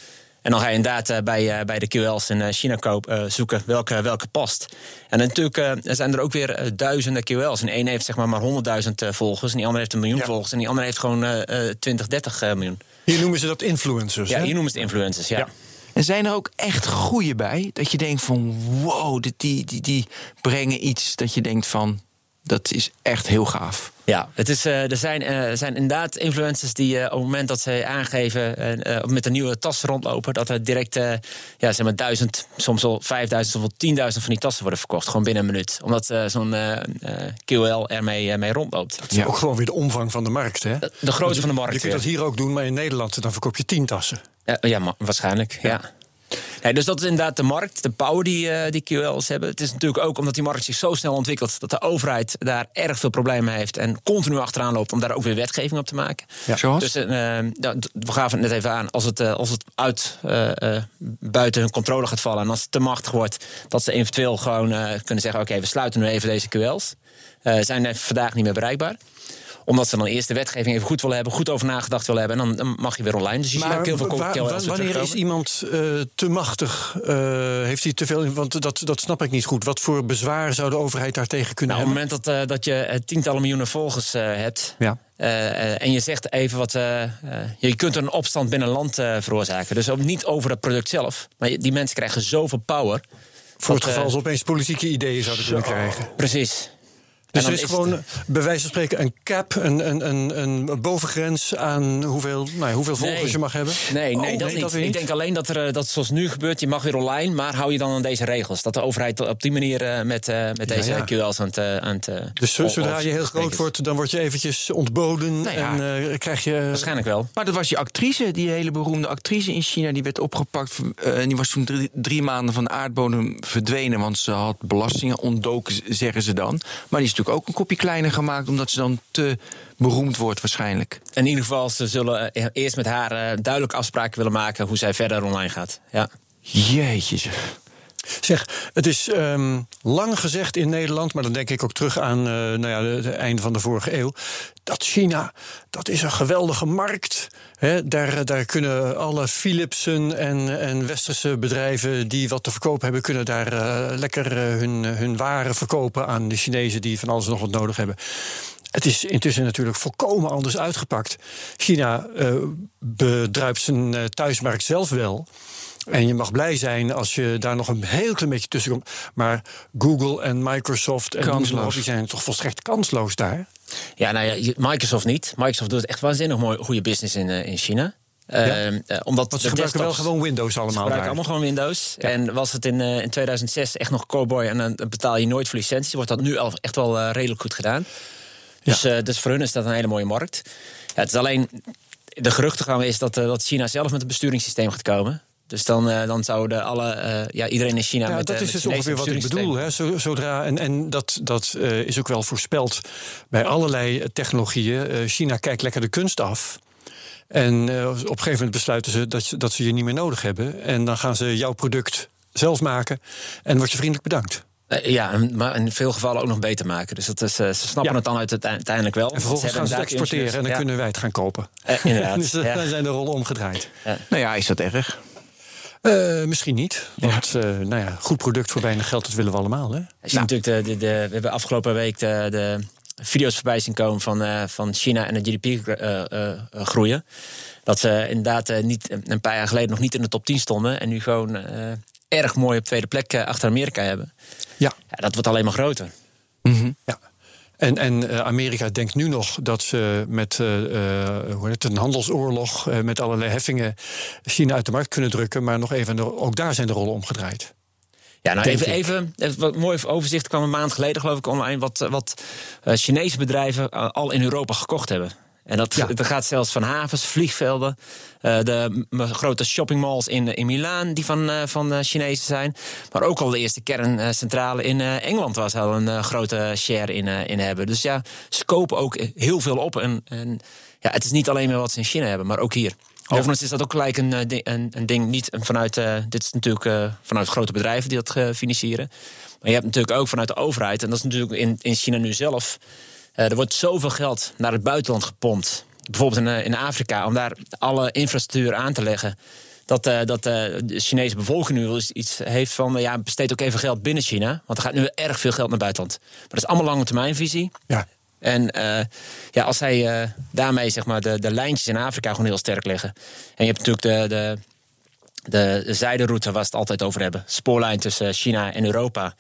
En dan ga je inderdaad eh, bij, eh, bij de QL's in eh, China koop, eh, zoeken welke, welke past. En natuurlijk eh, er zijn er ook weer duizenden QL's. En één heeft zeg maar maar 100.000 eh, volgers. En die andere heeft een miljoen Ja. volgers. En die andere heeft gewoon eh, eh, 20, 30 eh, miljoen. Hier noemen ze dat influencers. Ja, hè? hier noemen ze het influencers. Ja. Ja. En zijn er ook echt goede bij? Dat je denkt van wow, dit- die, die, die brengen iets dat je denkt van dat is echt heel gaaf. Ja, het is, eh, er, zijn, eh, er zijn inderdaad influencers die eh, op het moment dat ze aangeven met een nieuwe tas rondlopen, dat er direct eh, ja, zeg maar duizend, soms wel vijfduizend of wel tienduizend van die tassen worden verkocht. Gewoon binnen een minuut. Omdat eh, zo'n eh, eh, QL ermee mee rondloopt. Dat is ook gewoon weer de omvang van de markt. Hè? De, de grootte van de markt. Je kunt dat hier ook doen, maar in Nederland dan verkoop je tien tassen. Ja, ja maar waarschijnlijk. Ja. Nee, dus dat is inderdaad de markt, de power die, eh, die QL's hebben. Het is natuurlijk ook omdat die markt zich zo snel ontwikkelt... dat de overheid daar erg veel problemen heeft... en continu achteraan loopt om daar ook weer wetgeving op te maken. Ja. Zoals? Dus d- we gaven het net even aan. Als het, eh, als het uit buiten hun controle gaat vallen... en als het te machtig wordt... dat ze eventueel gewoon kunnen zeggen... oké, we sluiten nu even deze QL's. Zijn vandaag niet meer bereikbaar omdat ze dan eerst de wetgeving even goed willen hebben, goed over nagedacht willen hebben. En dan, dan mag je weer online. Dus je ziet ook heel veel wa- wa- QL's weer wanneer is iemand eh, te machtig? Eh, heeft hij te veel? Want dat, dat snap ik niet goed. Wat voor bezwaar zou de overheid daartegen kunnen Nou, op het hebben? moment dat, eh, dat je tientallen miljoenen volgers eh, hebt. Ja. eh, eh, en je zegt even wat. je kunt een opstand binnen land eh, veroorzaken. Dus ook niet over het product zelf. Maar die mensen krijgen zoveel power. Voor het geval ze opeens politieke ideeën zouden kunnen krijgen. Precies. Dus er is is gewoon bij wijze van spreken een cap, een, een, een, een bovengrens aan hoeveel, nou, ja, hoeveel volgers Nee. je mag hebben. Nee, nee, Oh, dat niet. Ik denk alleen dat er, eh, dat zoals nu gebeurt, je mag weer online, maar hou je dan aan deze regels. Dat de overheid op die manier eh, met, eh, met deze ja. QL's aan het... eh, aan het eh, Dus zodra je heel groot wordt, dan word je eventjes ontboden Nou ja. en eh, krijg je... Waarschijnlijk wel. Maar dat was die actrice, die hele beroemde actrice in China, die werd opgepakt. eh, en die was toen drie, drie maanden van de aardbodem verdwenen, want ze had belastingen ontdoken, zeggen ze dan. Maar die is natuurlijk ook een kopje kleiner gemaakt, omdat ze dan te beroemd wordt waarschijnlijk. In ieder geval, ze zullen eh, eerst met haar eh, duidelijk afspraken willen maken hoe zij verder online gaat. Ja. Jeetje. Zeg. Het is ehm, lang gezegd in Nederland, maar dan denk ik ook terug aan uh, nou ja, het einde van de vorige eeuw. Dat China, dat is een geweldige markt. He, daar, daar kunnen alle Philipsen en, en westerse bedrijven die wat te verkopen hebben, kunnen daar uh, lekker uh, hun, hun waren verkopen aan de Chinezen die van alles nog wat nodig hebben. Het is intussen natuurlijk volkomen anders uitgepakt. China bedruipt zijn thuismarkt zelf wel. En je mag blij zijn als je daar nog een heel klein beetje tussen komt. Maar Google en Microsoft en Google die zijn toch volstrekt kansloos daar? Ja, nou ja, Microsoft niet. Microsoft doet echt waanzinnig mooi, goede business in, uh, in China. Ja? Uh, omdat Want ze gebruiken wel gewoon Windows allemaal. Ze gebruiken allemaal gewoon Windows. Ja. En was het in, uh, in 2006 echt nog cowboy en dan betaal je nooit voor licenties, wordt dat nu al echt wel uh, redelijk goed gedaan. Dus, dus voor hun is dat een hele mooie markt. Ja, het is alleen de geruchten gaan is dat, dat China zelf met een besturingssysteem gaat komen. Dus dan, uh, dan zouden alle, uh, ja, iedereen in China. Ja, met, dat uh, is dus ongeveer wat ik bedoel. Hè. Zodra, en en dat, dat is ook wel voorspeld bij allerlei technologieën. China kijkt lekker de kunst af. En op een gegeven moment besluiten ze dat, dat ze je niet meer nodig hebben. En dan gaan ze jouw product zelf maken. En word je vriendelijk bedankt. Ja, maar in veel gevallen ook nog beter maken. Dus dat is, ze snappen ja. het dan uiteindelijk wel. En vervolgens gaan ze het exporteren en dan ja. kunnen wij het gaan kopen. inderdaad. dus dan zijn de rollen omgedraaid. Nou ja, is dat erg? Uh, misschien niet. Want ja. Uh, nou ja, goed product voor weinig geld, dat willen we allemaal. Hè? Nou. natuurlijk de, de, de, we hebben afgelopen week de, de video's voorbij zien komen van, uh, van China en de GDP groeien. Dat ze inderdaad niet, een paar jaar geleden nog niet in de top 10 stonden. En nu gewoon erg mooi op tweede plek achter Amerika hebben. Ja. ja. Dat wordt alleen maar groter. Mm -hmm. Ja. En, en uh, Amerika denkt nu nog dat ze met uh, hoe heet het, een handelsoorlog, uh, met allerlei heffingen, China uit de markt kunnen drukken. Maar nog even, ook daar zijn de rollen omgedraaid. Ja, nou even, even, even, wat mooi overzicht kwam een maand geleden, geloof ik, online. Wat, wat Chinese bedrijven al in Europa gekocht hebben. En dat, ja. dat gaat zelfs van havens, vliegvelden, uh, de grote shoppingmalls in, in Milaan, die van, uh, van uh, Chinezen zijn. Maar ook al de eerste kerncentrale in Engeland, waar ze al een grote share in, in hebben. Dus ja, ze kopen ook heel veel op. En, en ja, het is niet alleen maar wat ze in China hebben, maar ook hier. Overigens is dat ook gelijk een, een, een ding, niet vanuit, dit is natuurlijk vanuit grote bedrijven die dat financieren. Maar je hebt natuurlijk ook vanuit de overheid, en dat is natuurlijk in, in China nu zelf. Uh, er wordt zoveel geld naar het buitenland gepompt. Bijvoorbeeld in, uh, in Afrika, om daar alle infrastructuur aan te leggen. Dat, uh, dat de Chinese bevolking nu wel iets heeft van... ja, besteed ook even geld binnen China. Want er gaat nu erg veel geld naar buitenland. Maar dat is allemaal lange termijnvisie. Ja. En ja, als zij daarmee zeg maar, de, de lijntjes in Afrika gewoon heel sterk leggen. En je hebt natuurlijk de, de, de, de zijderoute waar ze het altijd over hebben. Spoorlijn tussen China en Europa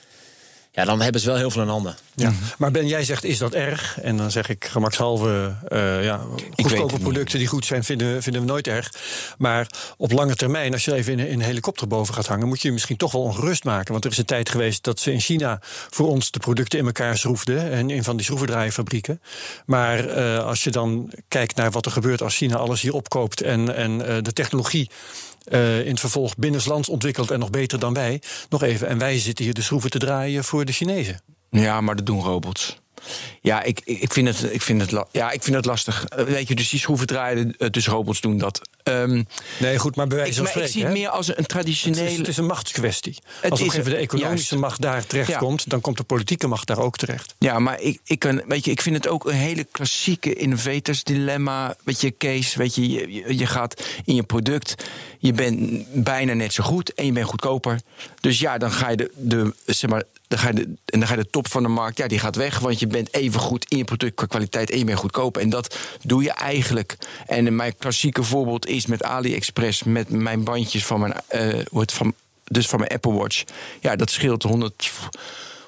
ja, dan hebben ze wel heel veel in handen. Ja. Maar Ben, jij zegt, is dat erg? En dan zeg ik gemakshalve, uh, ja, goedkope producten die goed zijn, vinden, vinden we nooit erg. Maar op lange termijn, als je even in, in een helikopter boven gaat hangen, moet je, je misschien toch wel ongerust maken. Want er is een tijd geweest dat ze in China voor ons de producten in elkaar schroefden. En in van die schroevendraaienfabrieken. Maar uh, als je dan kijkt naar wat er gebeurt als China alles hier opkoopt en, en uh, de technologie uh, in het vervolg binnenlands ontwikkeld en nog beter dan wij. Nog even, en wij zitten hier de schroeven te draaien voor de Chinezen. Ja, maar dat doen robots. Ja, ik, ik, vind het, ik, vind het, ja, ik vind het lastig. Weet je, dus die schroeven draaien, dus robots doen dat. Um, nee, goed, maar bij wijze van spreken. Ik zie het hè? meer als een traditionele. Het is, het is een machtskwestie. Het als op een de economische juist. macht daar terecht ja. komt, dan komt de politieke macht daar ook terecht. Ja, maar ik, ik, kan, weet je, ik vind het ook een hele klassieke innovators-dilemma. Weet je, Kees, weet je, je, je gaat in je product. Je bent bijna net zo goed en je bent goedkoper. Dus ja, dan ga je de, de zeg maar, dan ga je de, en dan ga je de top van de markt, ja, die gaat weg. Want je bent even goed in je product qua kwaliteit en je bent goedkoper. En dat doe je eigenlijk. En mijn klassieke voorbeeld is met AliExpress, met mijn bandjes van mijn, uh, van, dus van mijn Apple Watch. Ja, dat scheelt 100.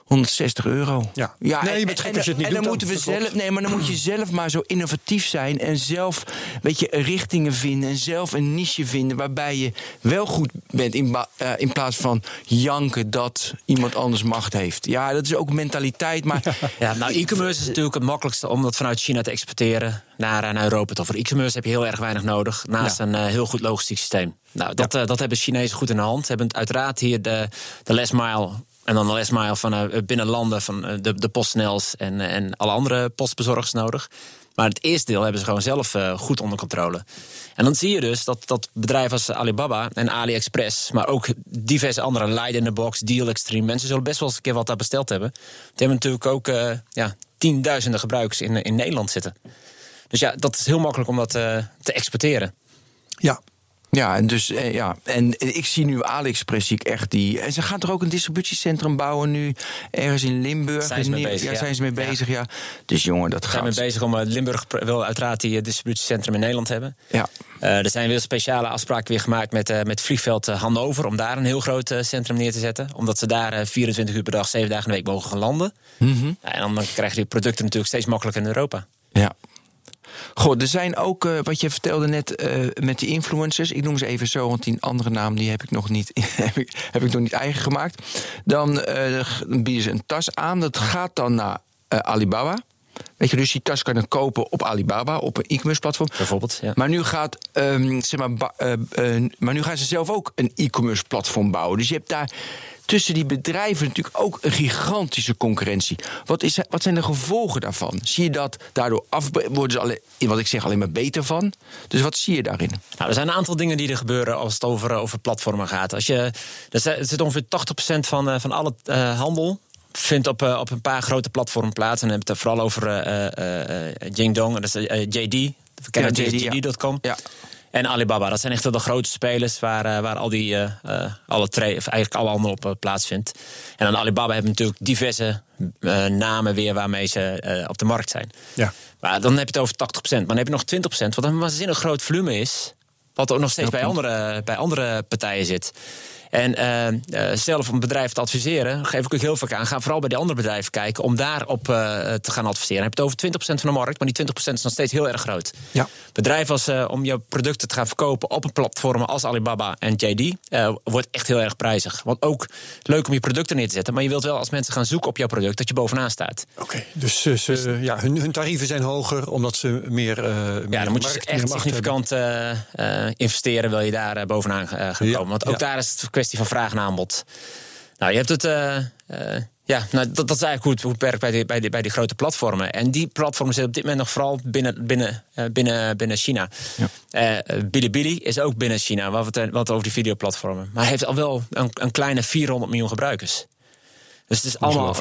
160 euro. Ja, ja nee, en, en, het niet en dan moeten we zelf, nee, maar dan moet je zelf maar zo innovatief zijn en zelf, weet je, richtingen vinden en zelf een niche vinden waarbij je wel goed bent in, uh, in plaats van janken dat iemand anders macht heeft. Ja, dat is ook mentaliteit, maar ja, nou, e-commerce is natuurlijk het makkelijkste om dat vanuit China te exporteren naar, naar Europa. Voor e-commerce heb je heel erg weinig nodig naast ja. een uh, heel goed logistiek systeem. Nou, dat, ja. uh, dat hebben Chinezen goed in de hand. Hebben uiteraard hier de, de last mile en dan last mile van uh, binnen landen van uh, de, de en, en alle andere postbezorgers nodig. Maar het eerste deel hebben ze gewoon zelf eh, goed onder controle. En dan zie je dus dat, dat bedrijven als Alibaba en AliExpress, maar ook diverse andere, Light in the Box, Deal Extreme, mensen zullen best wel eens een keer wat daar besteld hebben. Die hebben natuurlijk ook ja, tienduizenden gebruikers in, in Nederland zitten. Dus ja, dat is heel makkelijk om dat te exporteren. Ja, ja, en dus eh, ja, en ik zie nu AliExpress zie ik echt die. En ze gaan toch ook een distributiecentrum bouwen nu ergens in Limburg. Zijn ze mee bezig? Ja, ja. zijn ze mee bezig? Ja. Dus jongen, dat We gaat. zijn mee bezig om Limburg wil uiteraard die distributiecentrum in Nederland hebben. Ja. Uh, er zijn weer speciale afspraken weer gemaakt met, uh, met vliegveld Hannover om daar een heel groot uh, centrum neer te zetten. Omdat ze daar 24 uur per dag, 7 dagen in de week mogen gaan landen. Mm -hmm. en dan krijgen die producten natuurlijk steeds makkelijker in Europa. Ja. Goed, er zijn ook, uh, wat je vertelde net uh, met die influencers. Ik noem ze even zo, want die andere naam die heb ik nog niet, heb ik, heb ik nog niet eigen gemaakt. Dan uh, bieden ze een tas aan. Dat gaat dan naar Alibaba. Weet je, dus die tas kan je kopen op Alibaba, op een e-commerce platform. Bijvoorbeeld, ja. Maar nu, gaat, um, zeg maar, maar nu gaan ze zelf ook een e-commerce platform bouwen. Dus je hebt daar tussen die bedrijven natuurlijk ook een gigantische concurrentie. Wat, is, wat zijn de gevolgen daarvan? Zie je dat daardoor af, worden ze alleen, wat ik zeg alleen maar beter van? Dus wat zie je daarin? Nou, er zijn een aantal dingen die er gebeuren als het over, over platformen gaat. Als je, er zit ongeveer 80% van, van alle uh, handel vindt op, op een paar grote platformen plaats. En dan heb je het vooral over uh, uh, Jingdong, dat is JD. We kennen ja, JD.com. Ja. En Alibaba, dat zijn echt de grote spelers waar, uh, waar al die, uh, uh, alle of eigenlijk alle anderen op plaatsvindt. En dan Alibaba hebben natuurlijk diverse namen weer waarmee ze op de markt zijn. Ja. Maar dan heb je het over 80%. Maar dan heb je nog 20%, wat een waanzinnig groot volume is. Wat ook nog steeds bij andere, bij andere partijen zit. En uh, zelf om een bedrijf te adviseren, geef ik ook heel vaak aan. Ga vooral bij die andere bedrijven kijken om daarop uh, te gaan adviseren. Dan heb je het over 20% van de markt, maar die 20% is nog steeds heel erg groot. Ja. Bedrijven als uh, om je producten te gaan verkopen op een platform als Alibaba en JD wordt echt heel erg prijzig. Want ook leuk om je producten neer te zetten, maar je wilt wel als mensen gaan zoeken op jouw product dat je bovenaan staat. Oké, okay, dus, ze, dus ja, hun, hun, tarieven zijn hoger omdat ze meer. ja, dan moet je echt significant investeren, wil je daar bovenaan gaan komen. Want ook ja. daar is het kwestie van vraag en aanbod. Nou, je hebt het. Uh, uh, ja, nou, dat, dat is eigenlijk hoe het, hoe het werkt bij die, bij, die, bij die grote platformen. En die platformen zitten op dit moment nog vooral binnen, binnen, uh, binnen, binnen China. Ja. Bilibili is ook binnen China, wat, het, wat over die videoplatformen. Maar heeft al wel een, een kleine 400 miljoen gebruikers. Dus het is allemaal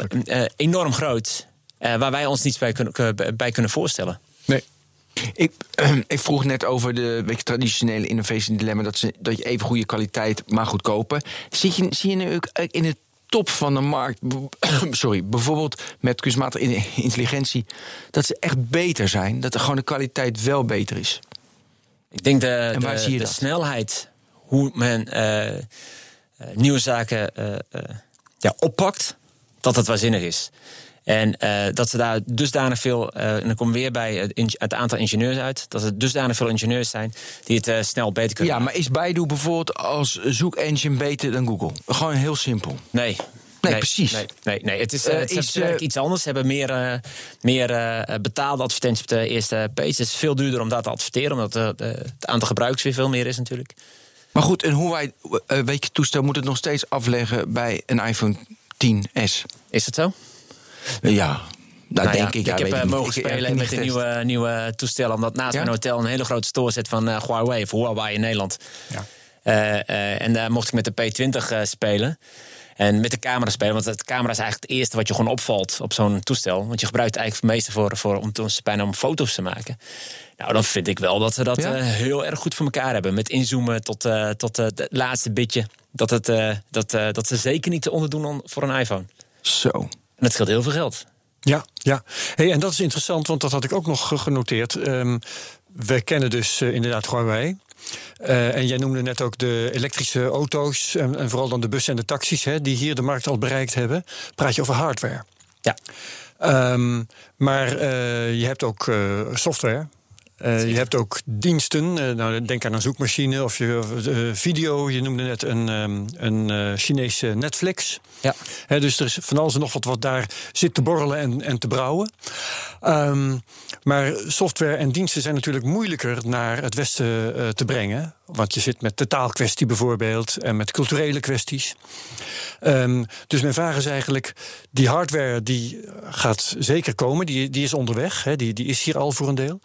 enorm groot. waar wij ons niets bij kunnen, bij kunnen voorstellen. Ik, ik, vroeg net over de beetje, traditionele innovation dilemma. Dat, ze, dat je even goede kwaliteit, maar goedkoper. Zie je, zie je nu ook in de top van de markt, sorry, bijvoorbeeld met kunstmatige intelligentie, dat ze echt beter zijn? Dat er gewoon de kwaliteit wel beter is? Ik denk de, en waar de, zie je de dat? snelheid, hoe men uh, nieuwe zaken uh, ja, oppakt, dat het waanzinnig is. En uh, dat ze daar dusdanig veel, uh, en dan komen we weer bij het, aantal ingenieurs uit, dat er dusdanig veel ingenieurs zijn die het uh, snel beter kunnen Ja, maar is Baidu bijvoorbeeld als zoekengine beter dan Google? Gewoon heel simpel. Nee. Nee, nee precies. Nee, nee, nee. het is, uh, het is uh, iets anders. Ze hebben meer, uh, meer betaalde advertenties op de eerste page. Het is veel duurder om dat te adverteren, omdat het aantal gebruikers weer veel meer is natuurlijk. Maar goed, en hoe wij, weet je, toestel moet het nog steeds afleggen bij een iPhone 10s. Is dat zo? Ja, dat nou denk ja, ik. Ja, ik heb uh, mogen ik, spelen ik met een nieuwe, nieuwe toestel. Omdat naast ja? mijn hotel een hele grote store zit van uh, Huawei of Huawei in Nederland. Ja. Uh, en daar mocht ik met de P20 spelen. En met de camera spelen. Want de camera is eigenlijk het eerste wat je gewoon opvalt op zo'n toestel. Want je gebruikt het eigenlijk het meeste voor, voor, om, bijna om foto's te maken. Nou, dan vind ik wel dat ze dat ja? heel erg goed voor elkaar hebben. Met inzoomen tot, tot het laatste bitje. Dat, het, dat, dat ze zeker niet te onderdoen voor een iPhone. Zo. En dat scheelt heel veel geld. Ja, ja. Hey, en dat is interessant, want dat had ik ook nog genoteerd. Um, we kennen dus uh, inderdaad Huawei. Uh, en jij noemde net ook de elektrische auto's en, en, vooral dan de bussen en de taxis, hè, die hier de markt al bereikt hebben. Praat je over hardware? Ja. Um, maar uh, je hebt ook software. Uh, je hebt ook diensten. Uh, nou, denk aan een zoekmachine of je, uh, video. Je noemde net een, um, een Chinese Netflix. Ja. He, dus er is van alles en nog wat wat daar zit te borrelen en, en te brouwen. Um, maar software en diensten zijn natuurlijk moeilijker naar het Westen te brengen. Want je zit met de taalkwestie bijvoorbeeld en met culturele kwesties. Ehm, dus mijn vraag is eigenlijk: die hardware die gaat zeker komen, die, die is onderweg, hè, die, die is hier al voor een deel.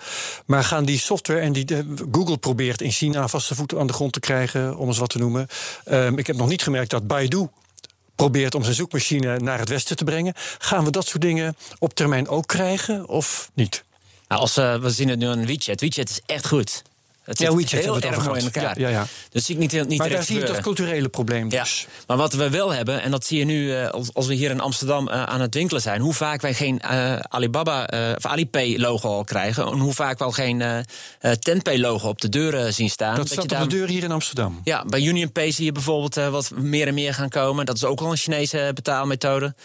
Maar gaan die software en die Google probeert in China vaste voeten aan de grond te krijgen, om eens wat te noemen. Ehm, ik heb nog niet gemerkt dat Baidu probeert om zijn zoekmachine naar het westen te brengen. Gaan we dat soort dingen op termijn ook krijgen of niet? Nou, als, uh, we zien het nu aan WeChat. WeChat is echt goed. Het ja, WeChat heel erg mooi in elkaar. Ja, ja, ja. Dus zie ik niet, niet Maar daar zie je dat gebeuren. culturele probleem Ja, dus. maar wat we wel hebben, en dat zie je nu eh, als, als we hier in Amsterdam eh, aan het winkelen zijn, hoe vaak wij geen eh, Alibaba eh, of Alipay-logo al krijgen, en hoe vaak we al geen eh eh, Tenpay-logo op de deuren zien staan. Dat staat op daar- de deur hier in Amsterdam. Ja, bij UnionPay zie je bijvoorbeeld eh, wat meer en meer gaan komen. Dat is ook al een Chinese betaalmethode.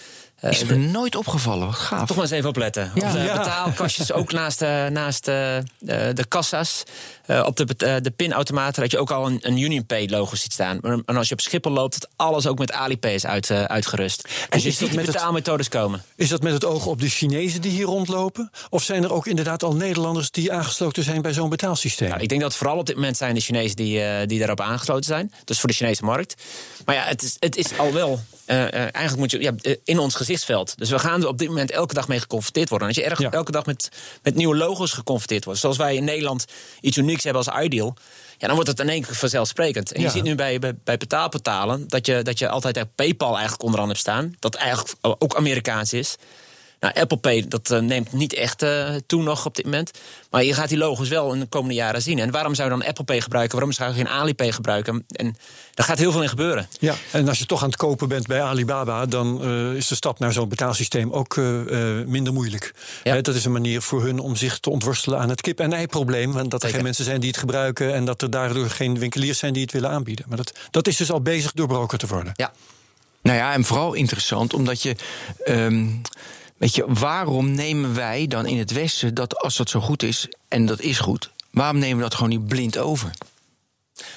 Eh, Is me nooit opgevallen, wat gaaf. toch maar eens even opletten. Ja. Op de betaalkastjes ook naast, de, naast de, de, kassa's. eh, op de, eh, de pinautomaten dat je ook al een, een UnionPay-logo ziet staan. En als je op Schiphol loopt, dat alles ook met Alipay is uit, eh, uitgerust. Dus je ziet die betaalmethodes komen. Is dat met het oog op de Chinezen die hier rondlopen? Of zijn er ook inderdaad al Nederlanders die aangesloten zijn bij zo'n betaalsysteem? Nou, ik denk dat vooral op dit moment zijn de Chinezen die, eh, die daarop aangesloten zijn. Dus voor de Chinese markt. Maar ja, het is, het is al wel. eh, eh, eigenlijk moet je ja, eh, in ons gezichtsveld. Dus we gaan er op dit moment elke dag mee geconfronteerd worden. En als je erg, Ja. elke dag met, met nieuwe logo's geconfronteerd wordt. Zoals wij in Nederland iets unieks hebben als Ideal. Ja, dan wordt het in één keer vanzelfsprekend. En Ja. je ziet nu bij, bij, bij betaalportalen dat je, dat je altijd PayPal eigenlijk onderaan hebt staan. Dat eigenlijk ook Amerikaans is. Nou, Apple Pay dat eh, neemt niet echt eh, toe nog op dit moment. Maar je gaat die logo's wel in de komende jaren zien. En waarom zou je dan Apple Pay gebruiken? Waarom zou je geen Alipay gebruiken? En daar gaat heel veel in gebeuren. Ja, en als je toch aan het kopen bent bij Alibaba, dan eh, is de stap naar zo'n betaalsysteem ook eh, eh, minder moeilijk. Ja. Hè, dat is een manier voor hun om zich te ontworstelen aan het kip- en ei-probleem. Want dat er Zeker. geen mensen zijn die het gebruiken en dat er daardoor geen winkeliers zijn die het willen aanbieden. Maar dat, dat is dus al bezig doorbroken te worden. Ja. Nou ja, en vooral interessant omdat je. ehm, weet je, waarom nemen wij dan in het Westen dat als dat zo goed is, en dat is goed, waarom nemen we dat gewoon niet blind over?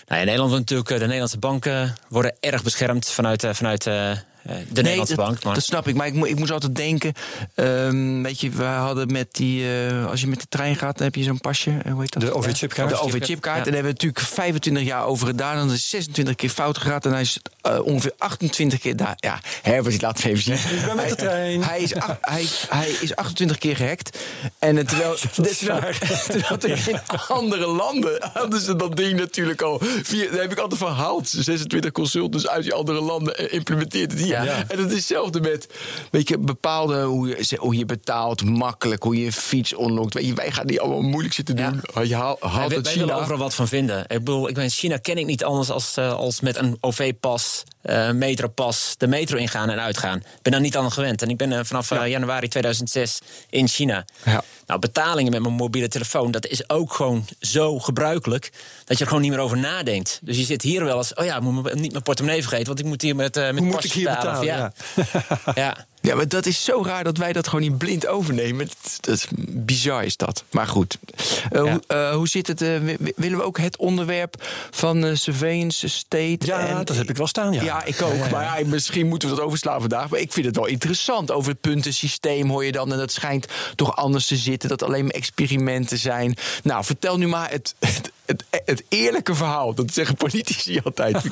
Nou, in Nederland natuurlijk, eh, de Nederlandse banken worden erg beschermd vanuit, eh, vanuit eh, de Nederlandse dat, bank. Maar dat snap ik. Maar ik, mo- ik moest altijd denken. ehm, weet je, we hadden met die. eh, als je met de trein gaat, dan heb je zo'n pasje. eh, Hoe heet dat? De OV-chipkaart. De OV-chipkaart. Ja. En daar hebben we natuurlijk 25 jaar over gedaan. En dat is 26 keer fout gegaan. En hij is ongeveer 28 keer daar. Ja, Herbert, laat me even zien. Ik ben met de trein. Hij is, hij, hij is 28 keer gehackt. En het, terwijl, terwijl, terwijl er in andere landen hadden ze dat ding natuurlijk al. Via, daar heb ik altijd verhaald. 26 consultants uit die andere landen eh, implementeert het. Ja. En dat is hetzelfde met weet je, bepaalde hoe je, hoe je betaalt, makkelijk, hoe je een fiets onlokt. Weet je, wij gaan niet allemaal moeilijk zitten Ja. doen. Je haalt, wij, haalt het wij willen China. overal wat van vinden. Ik bedoel, ik ben in China ken ik niet anders als, eh, als met een OV-pas, eh metropas, de metro ingaan en uitgaan. Ik ben daar niet aan gewend. En ik ben eh, vanaf januari 2006 in China. Ja. Nou, betalingen met mijn mobiele telefoon, dat is ook gewoon zo gebruikelijk dat je er gewoon niet meer over nadenkt. Dus je zit hier wel eens, oh ja, ik moet niet mijn portemonnee vergeten, want ik moet hier met, met Hoe moet pas ik hier betalen? Of Ja. ja. ja. Ja, maar dat is zo raar dat wij dat gewoon niet blind overnemen. Dat, dat is bizar is dat. Maar goed. Eh, Ja. hoe, eh, hoe zit het? eh, wi- willen we ook het onderwerp van eh surveillance state? Ja, en- dat heb ik wel staan, ja. Ja, ik ook. Maar ja, misschien moeten we dat overslaan vandaag. Maar ik vind het wel interessant. Over het puntensysteem hoor je dan. En dat schijnt toch anders te zitten. Dat alleen maar experimenten zijn. Nou, vertel nu maar het, het, het, het eerlijke verhaal. Dat zeggen politici altijd.